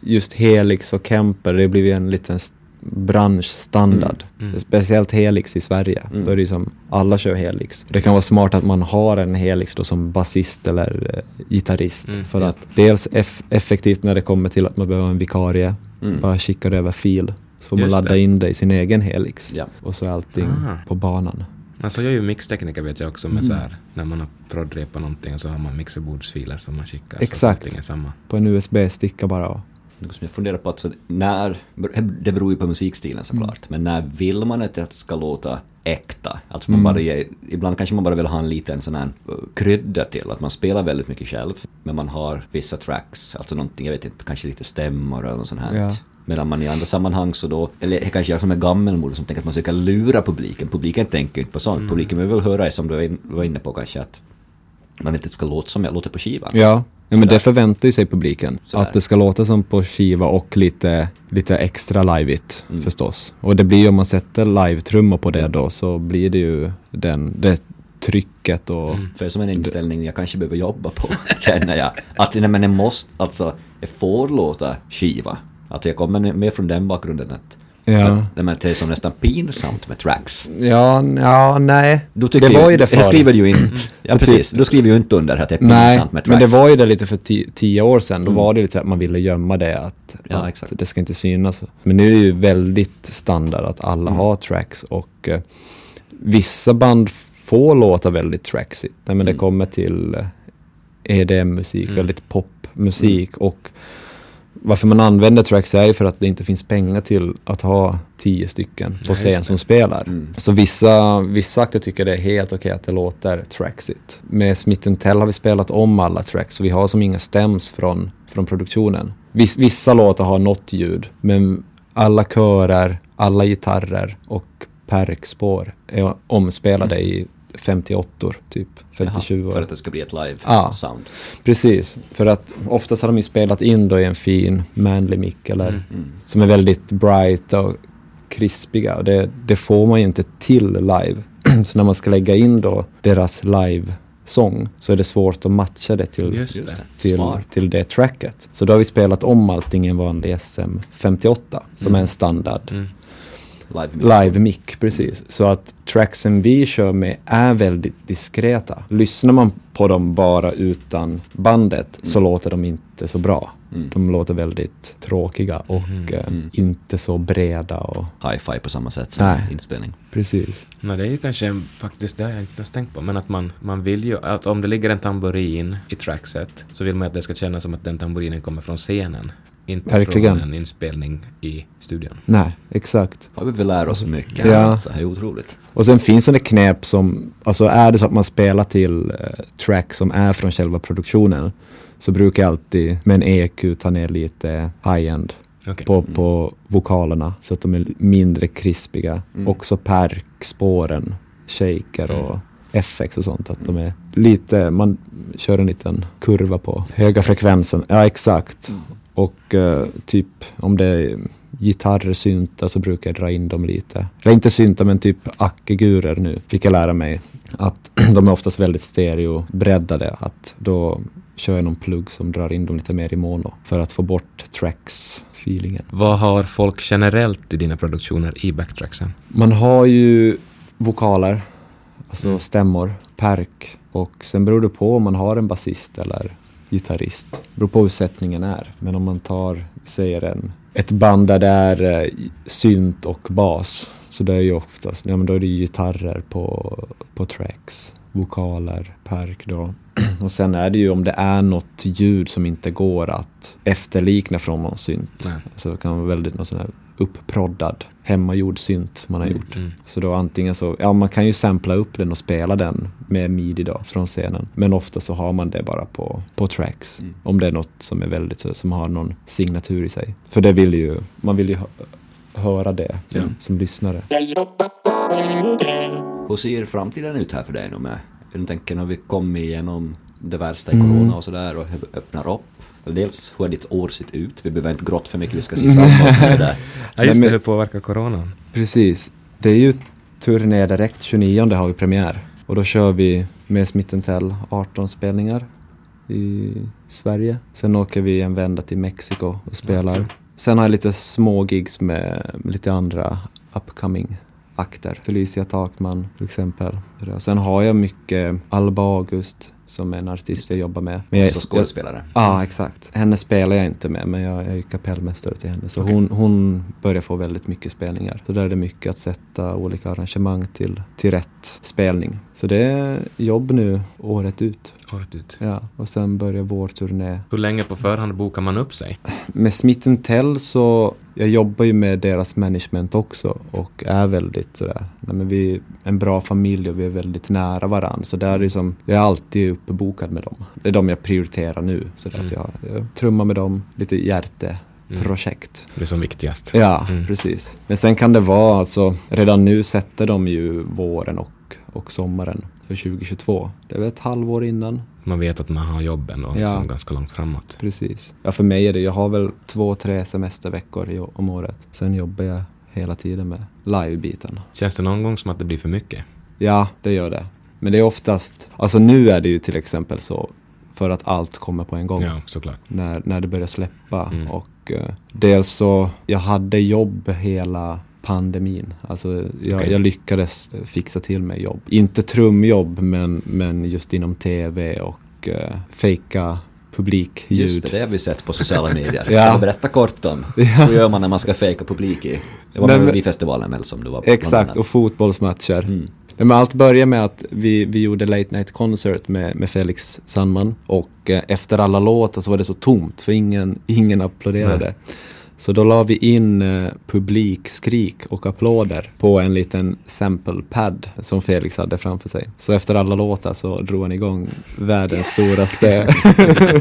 just Helix och Kemper, det blir ju en liten branschstandard.
Mm, mm.
Speciellt Helix i Sverige.
Mm.
Då är det som, alla kör Helix. Det kan vara smart att man har en Helix då som basist eller eh, gitarrist.
Mm,
för
ja.
att dels eff- effektivt när det kommer till att man behöver en vikarie,
Mm.
bara skickar över fil. Så får man
Just
ladda
det.
in det i sin egen Helix.
Ja.
Och så är allting
Aha.
på banan.
Men så gör ju mixtekniker vet jag också med
Mm.
så här, när man har prodrepat någonting så har man mixerbordsfiler som man skickar. Så
Exakt.
är samma.
På en USB-sticka bara. och-
Något som jag funderar på, alltså, när, det beror ju på musikstilen såklart, men när vill man att det ska låta äkta? Alltså man
Mm.
bara ger, ibland kanske man bara vill ha en liten sån här uh, krydda till, att man spelar väldigt mycket själv, men man har vissa tracks, alltså någonting, jag vet inte, kanske lite stämmor eller något sånt här.
Ja.
Medan man i andra sammanhang så då, eller kanske jag som är gammelmodig som tänker att man försöker lura publiken. Publiken tänker inte på sånt.
Mm.
Publiken vill väl höra, som du var inne på kanske, att man inte ska låta som jag låter på skivan.
Ja, Ja, men det förväntar ju sig publiken.
Sådär.
Att det ska låta som på skiva och lite, lite extra liveigt
Mm.
förstås. Och det blir ju om man sätter live-trummor på det då så blir det ju den, det trycket och...
Mm.
För det är som en inställning jag kanske behöver jobba på, känner jag. Att nej, men det måste, alltså, det får låta skiva. Att jag kommer mer från den bakgrunden att,
Ja,
nej, men det är som nästan pinsamt med tracks.
ja, ja nej.
Tycker
det var ju det
det
förr.
skriver du ju inte. Ja,
För
precis. Du skriver ju inte under att det är
Nej,
pinsamt med
men
tracks.
det var ju det lite för ti- tio år sedan. Då
Mm.
var det lite att man ville gömma det, att,
Ja,
att
exakt.
det ska inte synas. Men nu är det ju väldigt standard att alla
Mm.
har tracks och eh, vissa band får låta väldigt tracksigt. Nej, men det
Mm.
kommer till eh, EDM-musik,
Mm.
väldigt popmusik och varför man använder tracks är ju för att det inte finns pengar till att ha tio stycken på scen som spelar.
Mm.
Så vissa, vissa akter tycker det är helt okej att det låter tracksigt. Med Smith Tell har vi spelat om alla tracks så vi har som inga stems från, från produktionen. Viss, vissa låtar har något ljud men alla körer, alla gitarrer och perkspår är omspelade i 58 typ. 57
Jaha, för
år.
att det ska bli ett live
Ja. Precis, för att oftast har de ju spelat in då i en fin manly mic eller
Mm.
Mm.
som är väldigt bright och krispiga. Och det, det får man ju inte till live. så när man ska lägga in då deras live-sång så är det svårt att matcha det till,
Just det.
till, till det tracket. Så då har vi spelat om allting i en vanlig SM58 som
Mm.
är en standard
Mm.
Live,
precis. Så att tracksen vi kör med är väldigt diskreta. Lyssnar man på dem bara utan bandet så låter de inte så bra.
Mm.
De låter väldigt tråkiga och
Mhm.
eh,
Mm.
inte så breda och
Hi-fi på samma sätt som
Nej.
inspelning.
precis.
Nej, det är ju kanske en- faktiskt det har jag inte ens tänkt på, men att man, man vill ju, att om det ligger en tamburin i trackset så vill man att det ska kännas som att den tamburinen kommer från scenen. Inte
Verkligen.
från en inspelning i studion.
Nej, exakt.
Har vi lärt oss mycket.
Ja.
Alltså, det är otroligt.
Och sen finns det knep som, alltså är det så att man spelar till eh, track som är från själva produktionen så brukar jag alltid med en EQ ta ner lite high-end
Okej.
på, på vokalerna så att de är mindre krispiga.
Mm.
Också perkspåren, shaker och
Mm.
FX och sånt. Att de är lite, man kör en liten kurva på höga frekvensen. Ja, exakt.
Mm.
Och eh, typ om det är gitarrer, syntar så brukar jag dra in dem lite. Eller inte syntar men typ ackegurer nu fick jag lära mig. Att de är oftast väldigt stereobreddade. Att då kör jag någon plugg som drar in dem lite mer i mono. För att få bort tracks-feelingen.
Vad har folk generellt i dina produktioner i backtracksen?
Man har ju vokaler, alltså
Mm.
stämmor, perk. Och sen beror det på om man har en basist eller gitarrist. Beror på hur sättningen är. Men om man tar, säger en, ett band där det är eh, synt och bas. Så det är ju oftast, ja men då är det gitarrer på, på tracks. Vokaler, perk då. Och sen är det ju om det är något ljud som inte går att efterlikna från någon synt.
Nej.
Så det kan vara väldigt någon sån här uppproddad hemmagjord synt man har
Mm.
gjort.
Mm.
Så då antingen så, ja man kan ju sampla upp den och spela den med midi då från scenen. Men ofta så har man det bara på, på tracks.
Mm.
Om det är något som är väldigt som har någon signatur i sig. För det vill ju, man vill ju hö- höra det som,
Ja.
som lyssnare.
Hur ser framtiden ut här för dig nu med? Jag tänker när vi kommer igenom det värsta i
Mm.
corona och sådär och öppnar upp. Dels hur har ditt år sett ut? Vi behöver inte gråta för mycket, vi ska se framåt och sådär.
Ja, just det, hur påverkar coronan?
Precis. Det är ju turné direkt, 29 har vi premiär. Och då kör vi med Smith Tell 18 spelningar i Sverige. Sen åker vi en vända till Mexiko och spelar. Sen har jag lite små gigs med, med lite andra upcoming akter. Felicia Takman till exempel. Sen har jag mycket Alba August som en artist jag jobbar med. Men jag,
Som skådespelare.
Ja, exakt. Henne spelar jag inte med, men jag, jag är kapellmästare till henne. Så
Okej.
hon, hon börjar få väldigt mycket spelningar. Så där är det mycket att sätta olika arrangemang till, till rätt spelning. Så det är jobb nu året ut.
Året ut.
Ja, och sen börjar vår turné.
Hur länge på förhand bokar man upp sig?
Med Smith Tell så, jag jobbar ju med deras management också och är väldigt sådär, nej men vi är en bra familj och vi är väldigt nära varandra. Så där är det som, jag är alltid uppbokad med dem. Det är de jag prioriterar nu. Så där att
Mm.
jag, jag trummar med dem, lite hjärteprojekt.
Det är som viktigast.
Ja,
Mm.
precis. Men sen kan det vara alltså, redan nu sätter de ju våren och, och sommaren för 2022. Det är väl ett halvår innan.
Man vet att man har jobben
Ja.
liksom ganska långt framåt.
Precis. Ja, för mig är det, jag har väl två, tre semesterveckor i, om året. Sen jobbar jag hela tiden med live-biten.
Känns det någon gång som att det blir för mycket?
Ja, det gör det. Men det är oftast, alltså nu är det ju till exempel så för att allt kommer på en gång.
Ja, såklart.
När, när det börjar släppa.
Mm.
Och eh, dels så, jag hade jobb hela pandemin. Alltså jag,
Okej.
jag lyckades fixa till mig jobb. Inte trumjobb men, men just inom tv och uh, fejka publikljud.
Just det, det har vi sett på sociala medier.
Ja.
Kan du berätta kort om? Hur gör man när man ska fejka publik i? Det var Melodifestivalen väl som du var på?
Exakt, och fotbollsmatcher.
Mm.
Men allt började med att vi, vi gjorde Late Night Concert med, med Felix Sandman och eh, efter alla låtar så var det så tomt för ingen, ingen applåderade.
Nej.
Så då la vi in eh, publikskrik och applåder på en liten sample pad som Felix hade framför sig. Så efter alla låtar så drog han igång världens storaste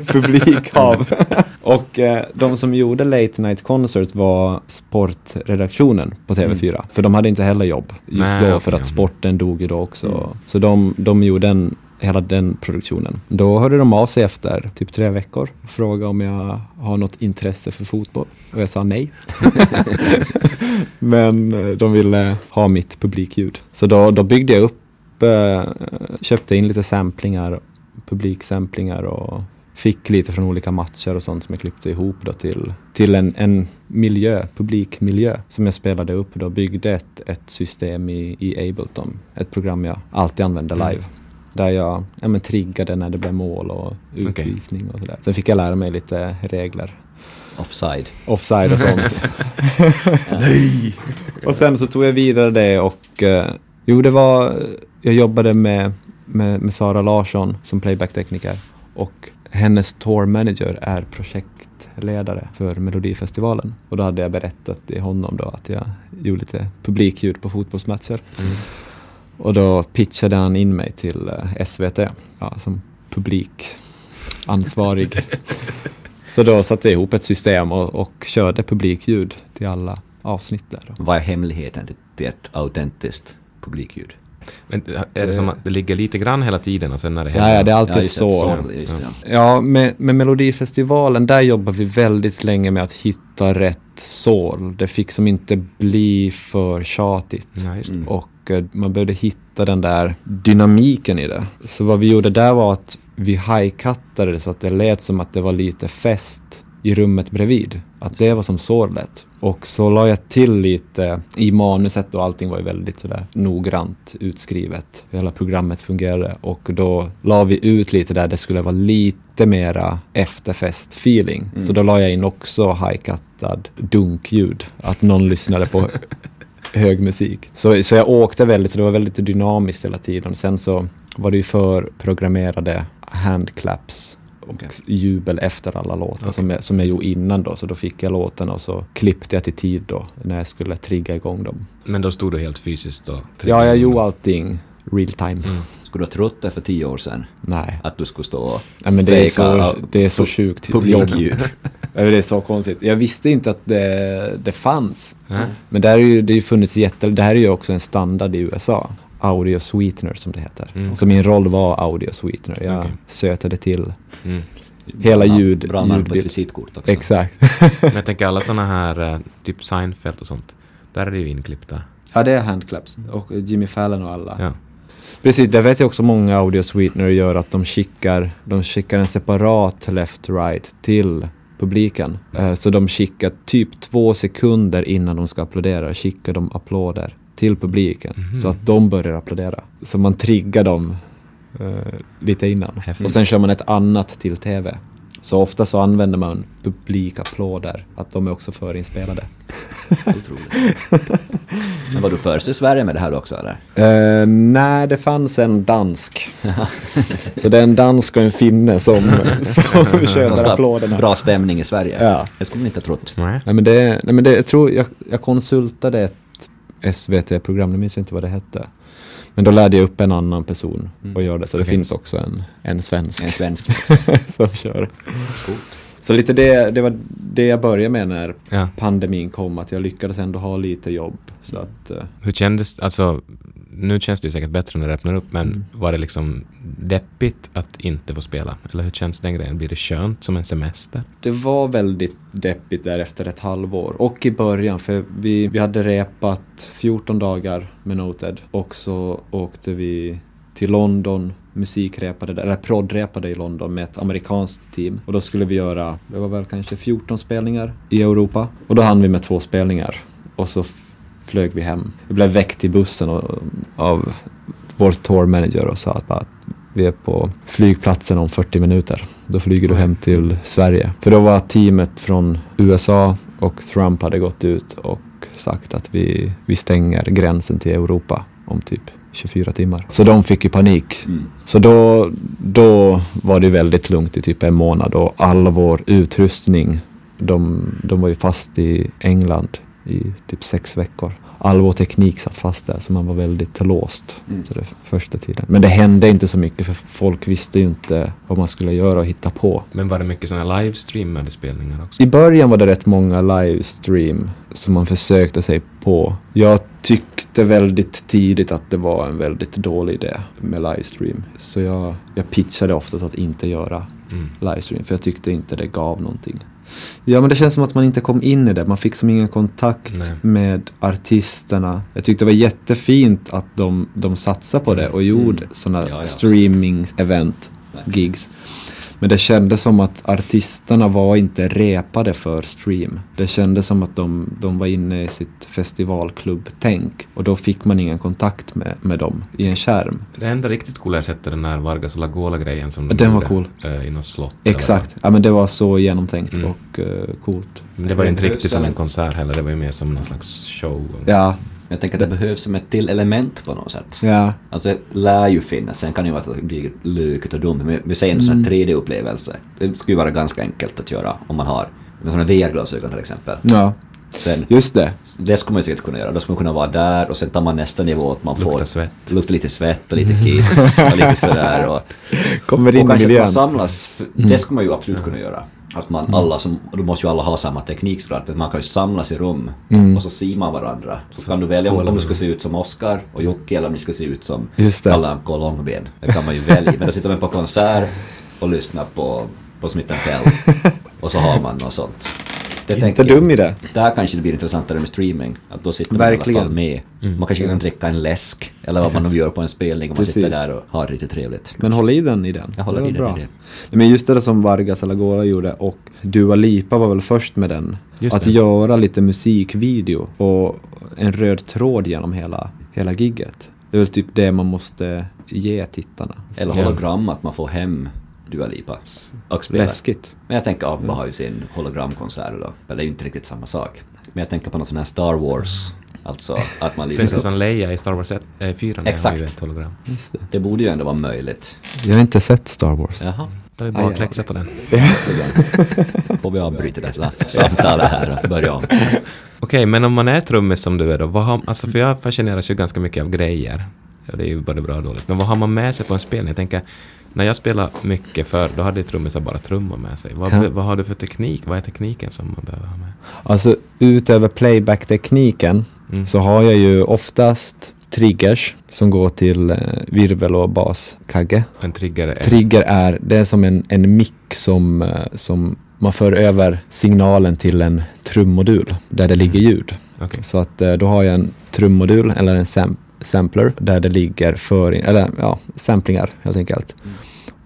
publikhav. och eh, de som gjorde Late Night Concert var sportredaktionen på TV4. För de hade inte heller jobb just
Nej,
då för att
ja.
sporten dog ju då också.
Mm.
Så de, de gjorde en, hela den produktionen. Då hörde de av sig efter typ tre veckor och frågade om jag har något intresse för fotboll. Och jag sa nej. Men eh, de ville ha mitt publikljud. Så då, då byggde jag upp, eh, köpte in lite samplingar, publiksamplingar och fick lite från olika matcher och sånt som jag klippte ihop då till, till en, en miljö, publikmiljö som jag spelade upp då, byggde ett, ett system i, i Ableton, ett program jag alltid använder live. Där jag ja, men, triggade när det blev mål och utvisning och sådär. Sen fick jag lära mig lite regler
Offside.
offside och sånt. Nej! Och sen så tog jag vidare det och eh, jo det var, jag jobbade med, med, med Sara Larsson som playbacktekniker och hennes tour manager är projektledare för Melodifestivalen. Och då hade jag berättat till honom då att jag gjorde lite publikljud på fotbollsmatcher.
Mm.
Och då pitchade han in mig till eh, SVT ja, som publikansvarig. Så då satte jag ihop ett system och, och körde publikljud till alla avsnitt där.
Vad är hemligheten till- ett autentiskt publikljud?
Men är det som att det ligger lite grann hela tiden och sen när det
Ja, ja, det är alltid
det,
så.
Just det, ja.
Ja, med, med Melodifestivalen, där jobbar vi väldigt länge med att hitta rätt sål. Det fick som inte bli för tjatigt.
Ja, just det.
Mm.
Och man behövde hitta den där dynamiken i det. Så vad vi gjorde där var att vi high-cuttade det så att det lät som att det var lite fest i rummet bredvid. Att det var som sålet. Och så la jag till lite i manuset och allting var ju väldigt sådär noggrant utskrivet. Hela programmet fungerade och då la vi ut lite där det skulle vara lite mera efterfest-feeling.
Mm.
Så då la jag in också high-cuttad dunkljud. Att någon lyssnade på hög musik. Så, så jag åkte väldigt, så det var väldigt dynamiskt hela tiden. Sen så var det ju förprogrammerade handclaps och
Okej.
jubel efter alla låtar
Okej.
som, jag, som jag gjorde innan då. Så då fick jag låtarna och så klippte jag till tid då när jag skulle trigga igång dem.
Men då stod du helt fysiskt och...
Ja, jag gjorde allting real time.
Mm.
Skulle du ha trott det för tio år sedan?
Nej.
Att du skulle stå och
Nej, men det är så, det är så sjukt
publikljud?
Det är så konstigt. Jag visste inte att det, det fanns.
Ja.
Men det, här är ju, det har ju funnits jätte... Det här är ju också en standard i USA. Audio sweetener som det heter.
Mm.
Så min roll var audio sweetener. Jag
Okej.
sötade till.
Mm.
Hela ljud-
Bra namn på ett visitkort också.
Exakt.
Men jag tänker alla såna här, eh, typ Seinfeld och sånt, där är det ju inklippta.
ja, det är handclaps. Och Jimmy Fallon och alla.
Ja.
Precis, det vet jag också många audio sweetener gör att de skickar, de skickar en separat left-right till publiken. Eh, Så de skickar typ två sekunder innan de ska applådera, skickar de applåder till publiken.
Mhm.
Så att de börjar applådera. Så man triggar dem eh, lite innan.
Häftigt.
Och sen kör man ett annat till TV. Så ofta så använder man publikapplåder, att de är också förinspelade.
Otroligt. Men var du först i Sverige med det här också eller?
Eh, nej, det fanns en dansk. så det är en dansk och en finne som, som
ha
applåderna.
Bra stämning i Sverige?
Ja.
Det skulle man inte ha trott.
Nej.
Nej, men det, nej, men det, jag tror, jag, jag konsultade ett SVT-program, jag minns inte vad det hette. Men då lärde jag upp en annan person
Mm.
och göra det, så det
Okej.
finns också en, en svensk
En svensk.
som kör.
Coolt.
Så lite det, det var det jag började med när
Ja.
pandemin kom, att jag lyckades ändå ha lite jobb. Så att, eh,
Hur kändes, alltså, nu känns det ju säkert bättre när det öppnar upp, men
Mm.
var det liksom deppigt att inte få spela? Eller hur känns den grejen? Blir det skönt som en semester?
Det var väldigt deppigt där efter ett halvår. Och i början, för vi, vi hade repat 14 dagar med Noted och så åkte vi till London, musikrepade där, eller proddrepade i London med ett amerikanskt team. Och då skulle vi göra, det var väl kanske 14 spelningar i Europa. Och då hann vi med två spelningar. Och så flög vi hem. Vi blev väckt i bussen och, av vår tourmanager och sa att bara, vi är på flygplatsen om 40 minuter. Då flyger du hem till Sverige. För då var teamet från USA och Trump hade gått ut och sagt att vi, vi stänger gränsen till Europa om typ 24 timmar. Så de fick ju panik.
Mm.
Så då, då var det väldigt lugnt i typ en månad och all vår utrustning, de, de var ju fast i England i typ sex veckor. All vår teknik satt fast där så man var väldigt låst
Mm.
så det första tiden. Men det hände inte så mycket för folk visste ju inte vad man skulle göra och hitta på.
Men var det mycket sådana livestreamade spelningar också?
I början var det rätt många livestream som man försökte sig på. Jag tyckte väldigt tidigt att det var en väldigt dålig idé med livestream. Så jag, jag pitchade oftast att inte göra
Mm.
livestream för jag tyckte inte det gav någonting. Ja men det känns som att man inte kom in i det. Man fick som ingen kontakt
Nej.
med artisterna. Jag tyckte det var jättefint att de, de satsade på det och gjorde
Mm.
sådana
Ja, ja.
streaming-event, gigs. Men det kändes som att artisterna var inte repade för stream. Det kändes som att de, de var inne i sitt festivalklubb-tänk. Och då fick man ingen kontakt med, med dem i en skärm.
Det enda riktigt coola jag sett är den där Vargas Lagola-grejen som de
Den var cool.
eh, i något slott.
Exakt. Ja men det var så genomtänkt
Mm.
och eh, coolt.
Men det var ju inte riktigt som en
en-
konsert heller, det var ju mer som någon slags show.
Ja,
Jag tänker att det behövs som ett till element på något sätt.
ja.
Alltså det lär ju finnas, sen kan det ju vara att det blir lökigt och dumt, men vi säger en sån här 3D-upplevelse. Det skulle ju vara ganska enkelt att göra om man har med sådana VR-glasögon till exempel.
Ja,
Sen,
just det.
det skulle man ju säkert kunna göra, då skulle man kunna vara där och sen tar man nästa nivå att man får
Lukta svett.
lukta lite svett och lite kiss och lite sådär och,
Kommer
och
in i
kanske att
miljön.
man samlas, för det skulle man ju absolut kunna göra. Att man alla som, då måste ju alla ha samma teknik såklart, men man kan ju samlas i rum
Mm.
och så ser man varandra. Så kan du välja om, om du ska se ut som Oscar och Jocke eller om du ska se ut som. Kalle K. Långben. Det kan man ju välja. Men då sitter man på konsert och lyssnar på, på Smith Tell och så har man något sånt. Det
Inte
tänker jag.
dum idé.
Där kanske det blir intressantare med streaming. Att då sitter man i
Verkligen.
alla fall med.
Mm.
Man kanske kan dricka en läsk eller vad man nu gör på en spelning och man sitter
Precis.
där och har lite trevligt.
Men håll i den i den.
Jag håller
det
i den
bra.
i
Men just det som Vargas Alagora gjorde och Dua Lipa var väl först med den.
Just
att
det.
göra lite musikvideo och en röd tråd genom hela, hela gigget. Det är väl typ det man måste ge tittarna.
Eller hologram, att man får hem Dua Lipa och spela.
Läskigt.
Men jag tänker ABBA har ju sin hologramkonsert då. Men det är ju inte riktigt samma sak. Men jag tänker på någon sån här Star Wars. Alltså att man lyser upp.
Prinsessan Leia i Star Wars 1, äh, 4 har
Exakt.
ju ett hologram.
Just det.
Det borde ju ändå vara möjligt.
Jag har inte sett Star Wars.
Jaha.
Då är det bara att kläxa på den.
Får vi avbryta det här samtalet här och börja om.
Okej, men om man är trummis som du är då, vad har, alltså för jag fascineras ju ganska mycket av grejer. Ja, det är ju både bra och dåligt. Men vad har man med sig på en spelning? Jag tänker, när jag spelar mycket för då hade trummisar bara trummor med sig. Vad,
Ja.
vad har du för teknik? Vad är tekniken som man behöver ha med?
Alltså utöver playback-tekniken
Mm.
så har jag ju oftast triggers som går till eh, virvel och baskagge.
En trigger är...
Trigger är, det är som en, en mick som, eh, som man för över signalen till en trummodul där det ligger ljud.
Okej.
Så att eh, då har jag en trummodul eller en sam sampler där det ligger för, eller ja, samplingar helt enkelt.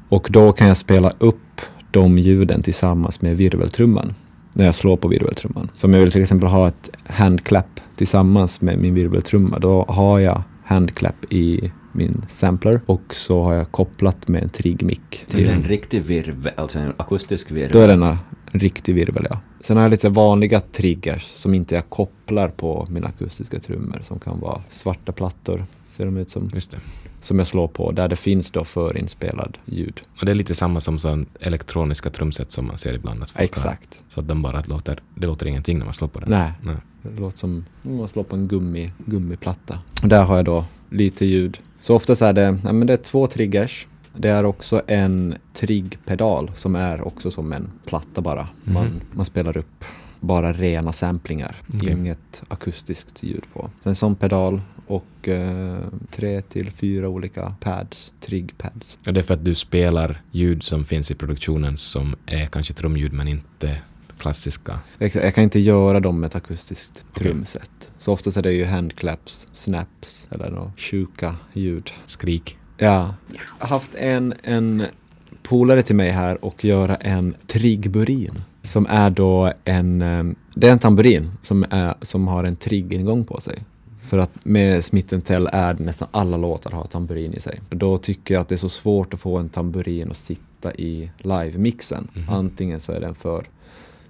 Och då kan jag spela upp de ljuden tillsammans med virveltrumman. När jag slår på virveltrumman. Så om jag vill till exempel ha ett handclap tillsammans med min virveltrumma, då har jag handclap i min sampler och så har jag kopplat med en triggmick
Det är
till
en riktig virvel, alltså en akustisk virvel.
då är den en riktig virvel, ja. Sen har jag lite vanliga triggers som inte jag kopplar på mina akustiska trummor som kan vara svarta plattor, ser de ut som,
Just det.
som jag slår på, där det finns då förinspelad ljud.
Och det är lite samma som sån elektroniska trumset som man ser ibland att folk har.
Exakt.
Så att de bara låter, det låter ingenting när man slår på den.
Nej,
Nej.
det låter som om man slår på en gummi, gummiplatta. Och där har jag då lite ljud. Så oftast är det, ja, men det är två triggers. Det är också en triggpedal som är också som en platta bara. Man,
Mhm.
man spelar upp bara rena samplingar.
Okej.
Inget akustiskt ljud på. En sån pedal och eh, tre till fyra olika pads, trigg-pads.
Och det är för att du spelar ljud som finns i produktionen som är kanske trumljud men inte klassiska.
Jag, jag kan inte göra dem med ett akustiskt trumset. Så oftast är det ju handclaps, snaps eller något sjuka ljud.
Skrik.
Ja. Jag har haft en, en polare till mig här och göra en trigburin. Som är då en, eh, det är en tamburin som, är, som har en trigg-ingång på sig. För att med Smith Tell är nästan alla låtar har tamburin i sig. Då tycker jag att det är så svårt att få en tamburin att sitta i live-mixen.
Mhm.
Antingen så är den för,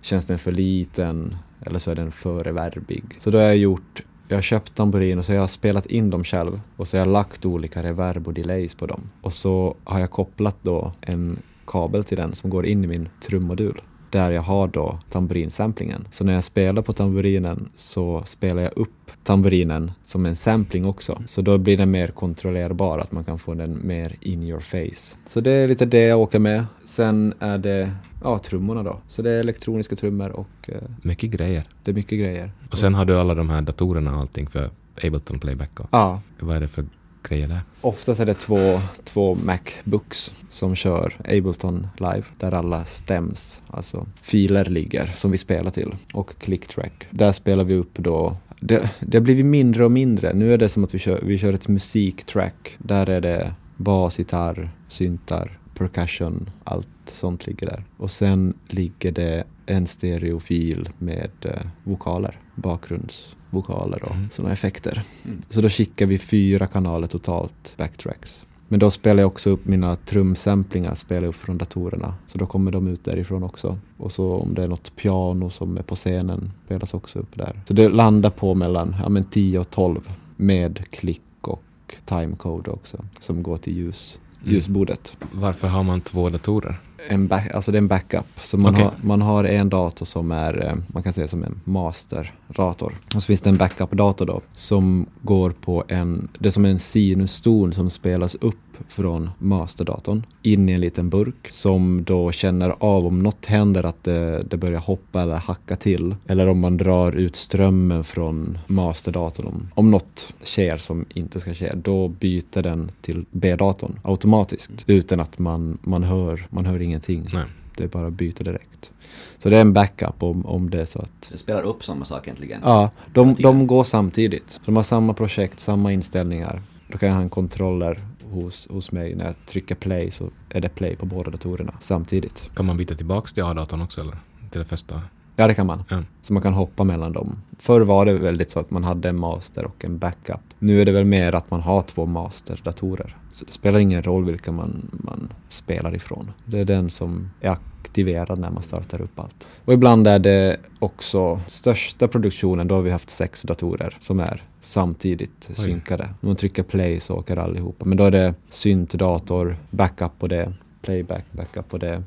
känns den för liten eller så är den för reverbig. Så då har jag gjort jag har köpt tamburin och så har jag spelat in dem själv och så har jag lagt olika reverb och delays på dem. Och så har jag kopplat då en kabel till den som går in i min trummodul där jag har då tamburinsamplingen. Så när jag spelar på tamburinen så spelar jag upp tamburinen som en sampling också. Så då blir den mer kontrollerbar, att man kan få den mer in your face. Så det är lite det jag åker med. Sen är det ja, trummorna då. Så det är elektroniska trummor och eh,
Mycket grejer.
det är mycket grejer.
Och sen har du alla de här datorerna och allting för Ableton Playback. Och,
Ja,
vad är det för grejer där?
Oftast är det två, två Macbooks som kör Ableton Live där alla stems, alltså filer ligger som vi spelar till och clicktrack. Där spelar vi upp då det, det har blivit mindre och mindre. Nu är det som att vi kör, vi kör ett musiktrack. Där är det bas, gitarr, syntar, percussion, allt sånt ligger där. Och sen ligger det en stereofil med eh, vokaler, bakgrundsvokaler och
Mm.
sådana effekter.
Mm.
Så då skickar vi fyra kanaler totalt, backtracks. Men då spelar jag också upp mina trumsamplingar, spelar upp från datorerna. Så då kommer de ut därifrån också. Och så om det är något piano som är på scenen, spelas också upp där. Så det landar på mellan ja, men 10 och 12 med klick och timecode också, som går till ljus,
Mm.
ljusbordet.
Varför har man två datorer?
En back, alltså det är en backup. Så man,
Okej.
har, man har en dator som är, eh, man kan säga som en masterdator. Och så finns det en backup-dator då som går på en, det är som en sinuston som spelas upp från masterdatorn in i en liten burk som då känner av om något händer att det, det börjar hoppa eller hacka till. Eller om man drar ut strömmen från masterdatorn. Om, om något sker som inte ska ske, då byter den till B-datorn automatiskt utan att man, man, hör, man hör ingenting.
Nej.
Det är bara att byta direkt. Så det är en backup om, om det är så att
Det spelar upp samma sak egentligen.
Ja, de, de går samtidigt. De har samma projekt, samma inställningar. Då kan jag ha en kontroller hos, hos mig. När jag trycker play så är det play på båda datorerna samtidigt.
Kan man byta tillbaks till A-datorn också eller? Till det första?
Ja, det kan man.
Ja.
Så man kan hoppa mellan dem. Förr var det väldigt så att man hade en master och en backup. Nu är det väl mer att man har två masterdatorer. Så det spelar ingen roll vilka man, man spelar ifrån. Det är den som är aktiverad när man startar upp allt. Och ibland är det också största produktionen, då har vi haft sex datorer som är samtidigt
Oj.
synkade. Man trycker play så åker allihopa. Men då är det syntdator, backup på det, playback, backup på det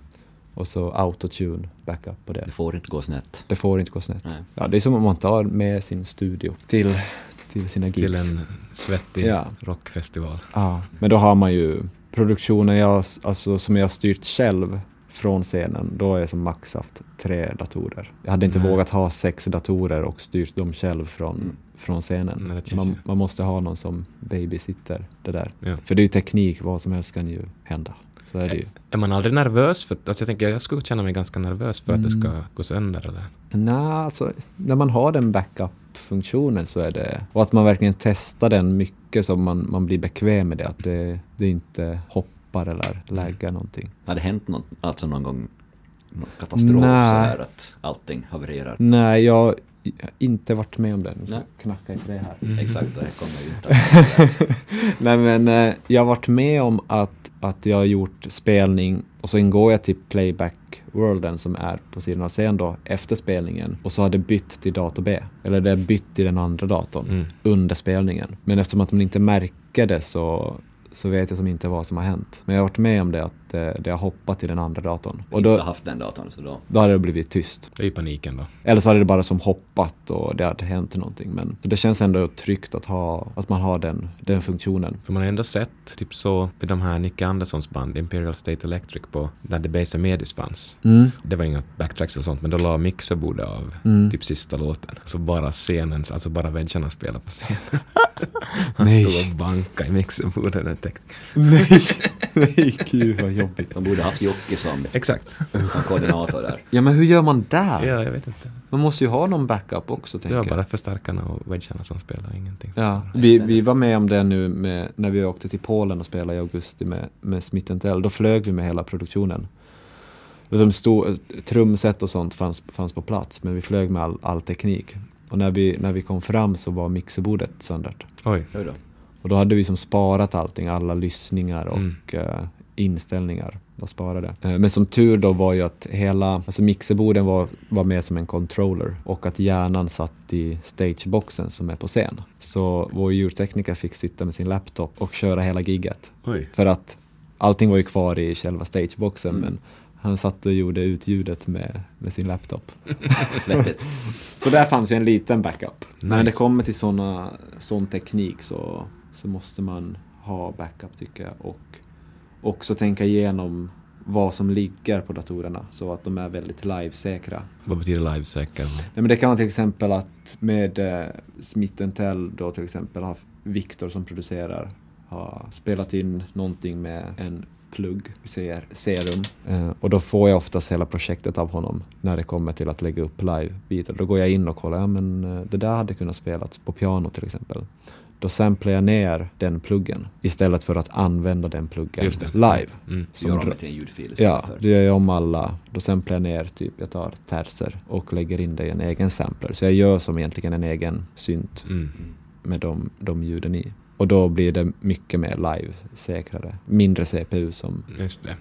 och så autotune, backup på det.
Det får inte gå snett.
Det får inte gå snett.
Nej.
Ja, det är som om man tar med sin studio till, till sina gigs.
Till en svettig
Ja.
rockfestival.
Ja, men då har man ju produktionen jag, alltså, som jag har styrt själv från scenen, då har jag som max haft tre datorer. Jag hade inte
Nej.
vågat ha sex datorer och styrt dem själv från,
Mm.
från scenen.
Nej,
man, man måste ha någon som babysitter det där.
Ja.
För det är ju teknik, vad som helst kan ju hända. Så är det ju.
Är man aldrig nervös? För, alltså jag tänker, jag skulle känna mig ganska nervös för att det ska
Mm.
gå sönder eller?
Nej, alltså när man har den backup-funktionen så är det... Och att man verkligen testar den mycket så man, man blir bekväm med det. Att det, det inte hoppar eller laggar någonting.
Har det hänt något, alltså någon gång någon katastrof
Nej.
sådär att allting havererar?
Nej, jag inte varit med om det. Nu ska
Nej.
jag knacka i trä här.
Mm.
Exakt, det kommer inte
Nej men eh, jag har varit med om att, att jag har gjort spelning och så ingår jag till playback-worlden som är på sidan av scen då efter spelningen och så har det bytt till dator B. Eller det är bytt till den andra datorn
Mm.
under spelningen. Men eftersom att man inte märker det så, så vet jag som inte vad som har hänt. Men jag har varit med om det att det har hoppat till den andra datorn.
Och
Och
inte
då,
haft den datorn så då...
då hade det blivit tyst.
Det är ju paniken då.
Eller så hade det bara som hoppat och det hade hänt någonting. Men det känns ändå tryggt att, ha, att man har den, den funktionen.
För man har ändå sett, typ så, vid de här Nicke Anderssons band, Imperial State Electric, på där Debaser Medis fanns.
Mm.
Det var inga backtracks eller sånt, men då la mixerbordet av
Mm.
typ sista låten. Så bara scenen, alltså bara väggarna spelade på scenen. Han
Nej.
stod och bankade i mixerbordet.
Nej, nej gud vad jobbigt.
De borde haft Jocke som,
Exakt.
som koordinator där.
Ja men hur gör man där?
Ja, jag vet inte.
Man måste ju ha någon backup också
Det var
jag.
bara förstärkarna och wedgarna som spelade, ingenting.
Ja, vi, vi var med om det nu med, när vi åkte till Polen och spelade i augusti med, med Smith Tell. Då flög vi med hela produktionen. Stod, trumset och sånt fanns, fanns på plats, men vi flög med all, all teknik. Och när vi, när vi kom fram så var mixerbordet söndrat.
Oj.
Och då hade vi som sparat allting, alla lyssningar och
Mm.
eh, inställningar var sparade. Eh, men som tur då var ju att hela, alltså mixerborden var, var med som en controller och att hjärnan satt i stageboxen som är på scen. Så vår ljudtekniker fick sitta med sin laptop och köra hela gigget.
Oj.
För att allting var ju kvar i själva stageboxen
Mm.
men han satt och gjorde ut ljudet med, med sin laptop.
Svettigt.
Så där fanns ju en liten backup. När
Nice.
det kommer till såna, sån teknik så, så måste man ha backup tycker jag. Och också tänka igenom vad som ligger på datorerna så att de är väldigt livesäkra.
Vad betyder?
Nej, men det kan vara till exempel att med eh, Smith Tell då till exempel har Viktor som producerar har spelat in någonting med en plugg, vi säger serum. Eh, och då får jag oftast hela projektet av honom när det kommer till att lägga upp live-bitar. Då går jag in och kollar, ja men eh, det där hade kunnat spelas på piano till exempel. Då samplar jag ner den pluggen istället för att använda den pluggen live.
Mm.
Som gör om det till en ljudfil
Ja,
för.
då gör jag om alla. Då samplar jag ner, typ jag tar terser och lägger in det i en egen sampler. Så jag gör som egentligen en egen synt
Mm.
med de, de ljuden i. Och då blir det mycket mer live-säkrare. Mindre CPU som,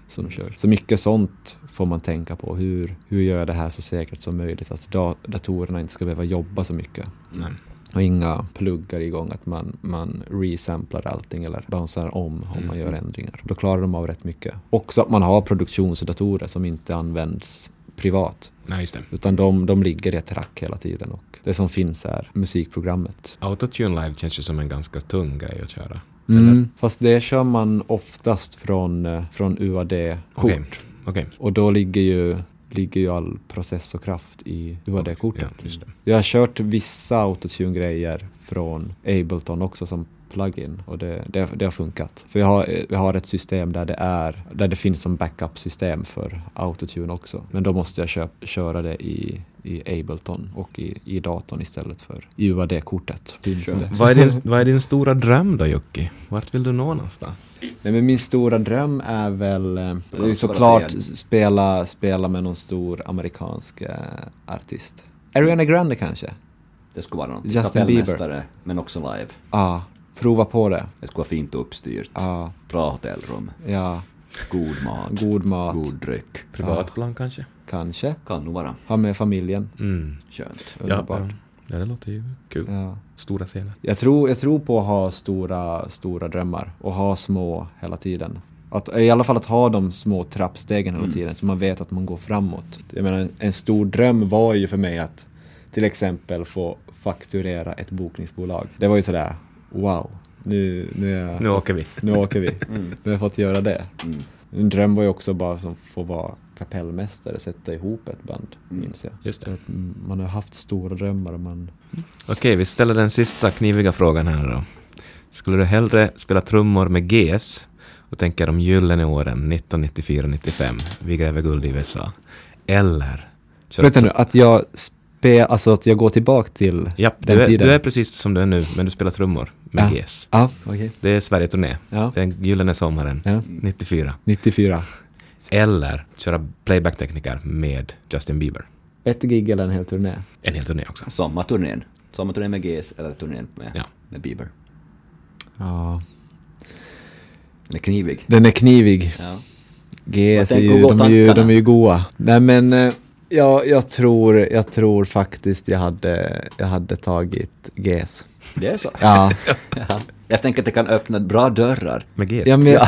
som kör. Så mycket sånt får man tänka på. Hur, hur gör jag det här så säkert som möjligt? Att da, datorerna inte ska behöva jobba så mycket.
Nej.
Och inga pluggar igång, att man, man resamplar allting eller bouncear om om man
Mm.
gör ändringar. Då klarar de av rätt mycket. Också att man har produktionsdatorer som inte används privat.
Nej.
Utan de, de ligger i ett rack hela tiden och det som finns är musikprogrammet.
Autotune live känns ju som en ganska tung grej att köra.
Mm. Fast det kör man oftast från, eh, från UAD-kort.
Okej. Okej.
Och då ligger ju, ligger ju all processorkraft i UAD-kortet.
Ja.
Jag har kört vissa autotune-grejer från Ableton också som plugin och det, det, det har funkat. För jag har, jag har ett system där det är, där det finns som backup-system för autotune också. Men då måste jag köp, köra det i, i Ableton och i, i datorn istället för i UAD-kortet.
Vad är, din, vad är din stora dröm då, Jocke? Vart vill du nå någonstans?
Nej, men min stora dröm är väl eh, det är såklart spela, spela med någon stor amerikansk eh, artist. Ariana Grande kanske?
Det skulle vara någon
Justin
kapellmästare, men också live.
Ja, prova på det.
Det skulle vara fint uppstyrt.
Ja,
Bra hotellrum.
ja.
God mat.
God mat,
God dryck.
Privatplan kanske?
kanske.
Kan nog vara
Ha med familjen.
Mm.
skönt.
Ja,
Underbart.
ja. ja, det låter ju kul.
Ja.
Stora scener.
Jag, tror, jag tror på att ha stora, stora drömmar och ha små hela tiden. Att, I alla fall att ha de små trappstegen hela
Mm.
tiden så man vet att man går framåt. Jag menar, en stor dröm var ju för mig att till exempel få fakturera ett bokningsbolag. Det var ju sådär, wow, nu, nu, är jag,
Nu åker vi.
nu åker vi.
Mm.
Nu har jag fått göra det.
Mm.
En dröm var ju också bara att få vara kapellmästare, sätta ihop ett band,
Mm.
minns jag.
Just det.
Man har haft stora drömmar och man...
Okej, vi ställer den sista kniviga frågan här då. Skulle du hellre spela trummor med GS och tänka de gyllene åren 1994-95, vi gräver guld i USA, eller
Vänta nu, att jag spe, alltså att jag går tillbaka till
Ja,
den
du är,
tiden.
du är precis som du är nu, men du spelar trummor med
Ja.
GS.
Ja, okej.
Det är Sverige-turné.
Ja.
Den gyllene sommaren,
ja.
94.
94.
Eller köra playback-tekniker med Justin Bieber.
Ett gig eller en hel turné?
En hel turné också.
Sommarturnén. Sommarturnén med GS eller turnén med,
Ja.
med Bieber.
Ja.
Den är knivig.
Den är knivig.
Ja.
GS är ju,
gå
de är ju, de är ju goa. Nej men, eh, Ja, jag tror, jag tror faktiskt jag hade, jag hade tagit GES.
Det är så?
Ja,
Ja. Jag tänker att det kan öppna bra dörrar.
Med GES?
ja men,
Ja,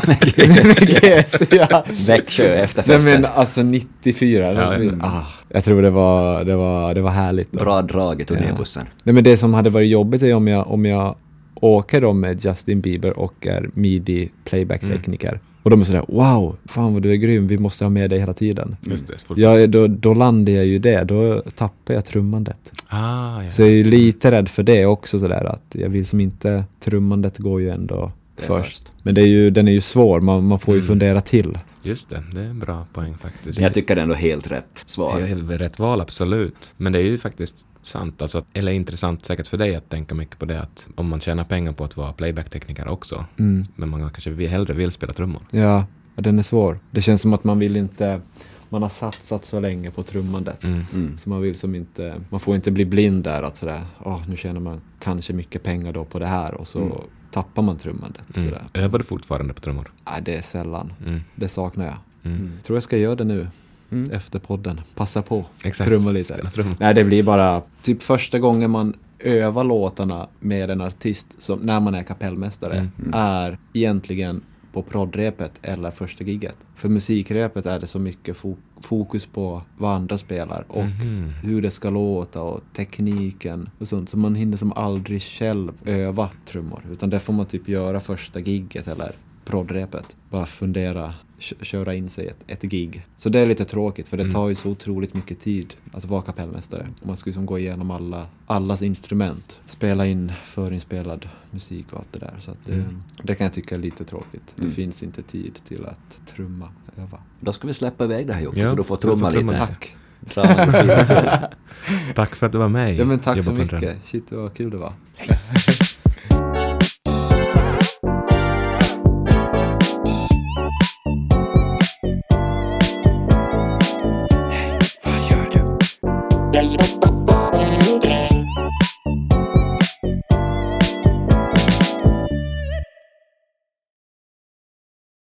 med GES, ja.
Växjö
Nej
efterfesten.
men alltså 94,
Ja, ja.
ah, jag tror det var, det var, det var härligt. Då.
Bra drag i turnébussen.
Nej men det som hade varit jobbigt är om jag, om jag åker då med Justin Bieber och är midi playback-tekniker. Och de är sådär wow, fan vad du är grym, vi måste ha med dig hela tiden.
Just det.
Ja, då, då landar jag ju det, då tappar jag trummandet.
Ah, ja.
Så jag är ju lite rädd för det också sådär att jag vill som inte, trummandet går ju ändå först.
först.
Men det är ju, den är ju svår, man, man får ju
Mm.
fundera till.
Just det, det är en bra poäng faktiskt.
Men jag tycker det är ändå helt rätt
Det
svar.
är rätt val, absolut. Men det är ju faktiskt sant, alltså, eller intressant säkert för dig att tänka mycket på det att om man tjänar pengar på att vara playback-tekniker också,
Mm.
men man kanske hellre vill spela trummor.
Ja, den är svår. Det känns som att man vill inte, man har satsat så länge på trummandet.
Mm.
Mm.
Så man vill som inte, man får inte bli blind där att sådär, åh nu tjänar man kanske mycket pengar då på det här och så
Mm.
Tappar man trummandet.
Mm.
Sådär.
Övar du fortfarande på trummor?
Nej, det är sällan.
Mm.
Det saknar jag.
Mm.
Tror jag ska göra det nu
Mm.
efter podden. Passa på.
Exakt.
Trumma lite. Nej, det blir bara typ första gången man övar låtarna med en artist som, när man är kapellmästare
Mm.
Mm.
är egentligen på proddrepet eller första gigget. För musikrepet är det så mycket fo- fokus på vad andra spelar och
Mhm.
hur det ska låta och tekniken och sånt. Så man hinner som aldrig själv öva trummor. Utan det får man typ göra första gigget eller proddrepet. Bara fundera, köra in sig ett, ett gig. Så det är lite tråkigt för det
Mm.
tar ju så otroligt mycket tid att vara kapellmästare. Och Man ska ju som gå igenom alla, allas instrument. Spela in förinspelad musik och allt det där. Så att det,
Mm.
det kan jag tycka är lite tråkigt.
Mm.
Det finns inte tid till att trumma, öva.
Då ska vi släppa iväg det här Jocke,
Ja,
så du får
du får
trumma
trumma
lite.
Tack!
Tack för att du var med
Ja men tack
Jobba
så mycket. Shit vad kul det var.
Jag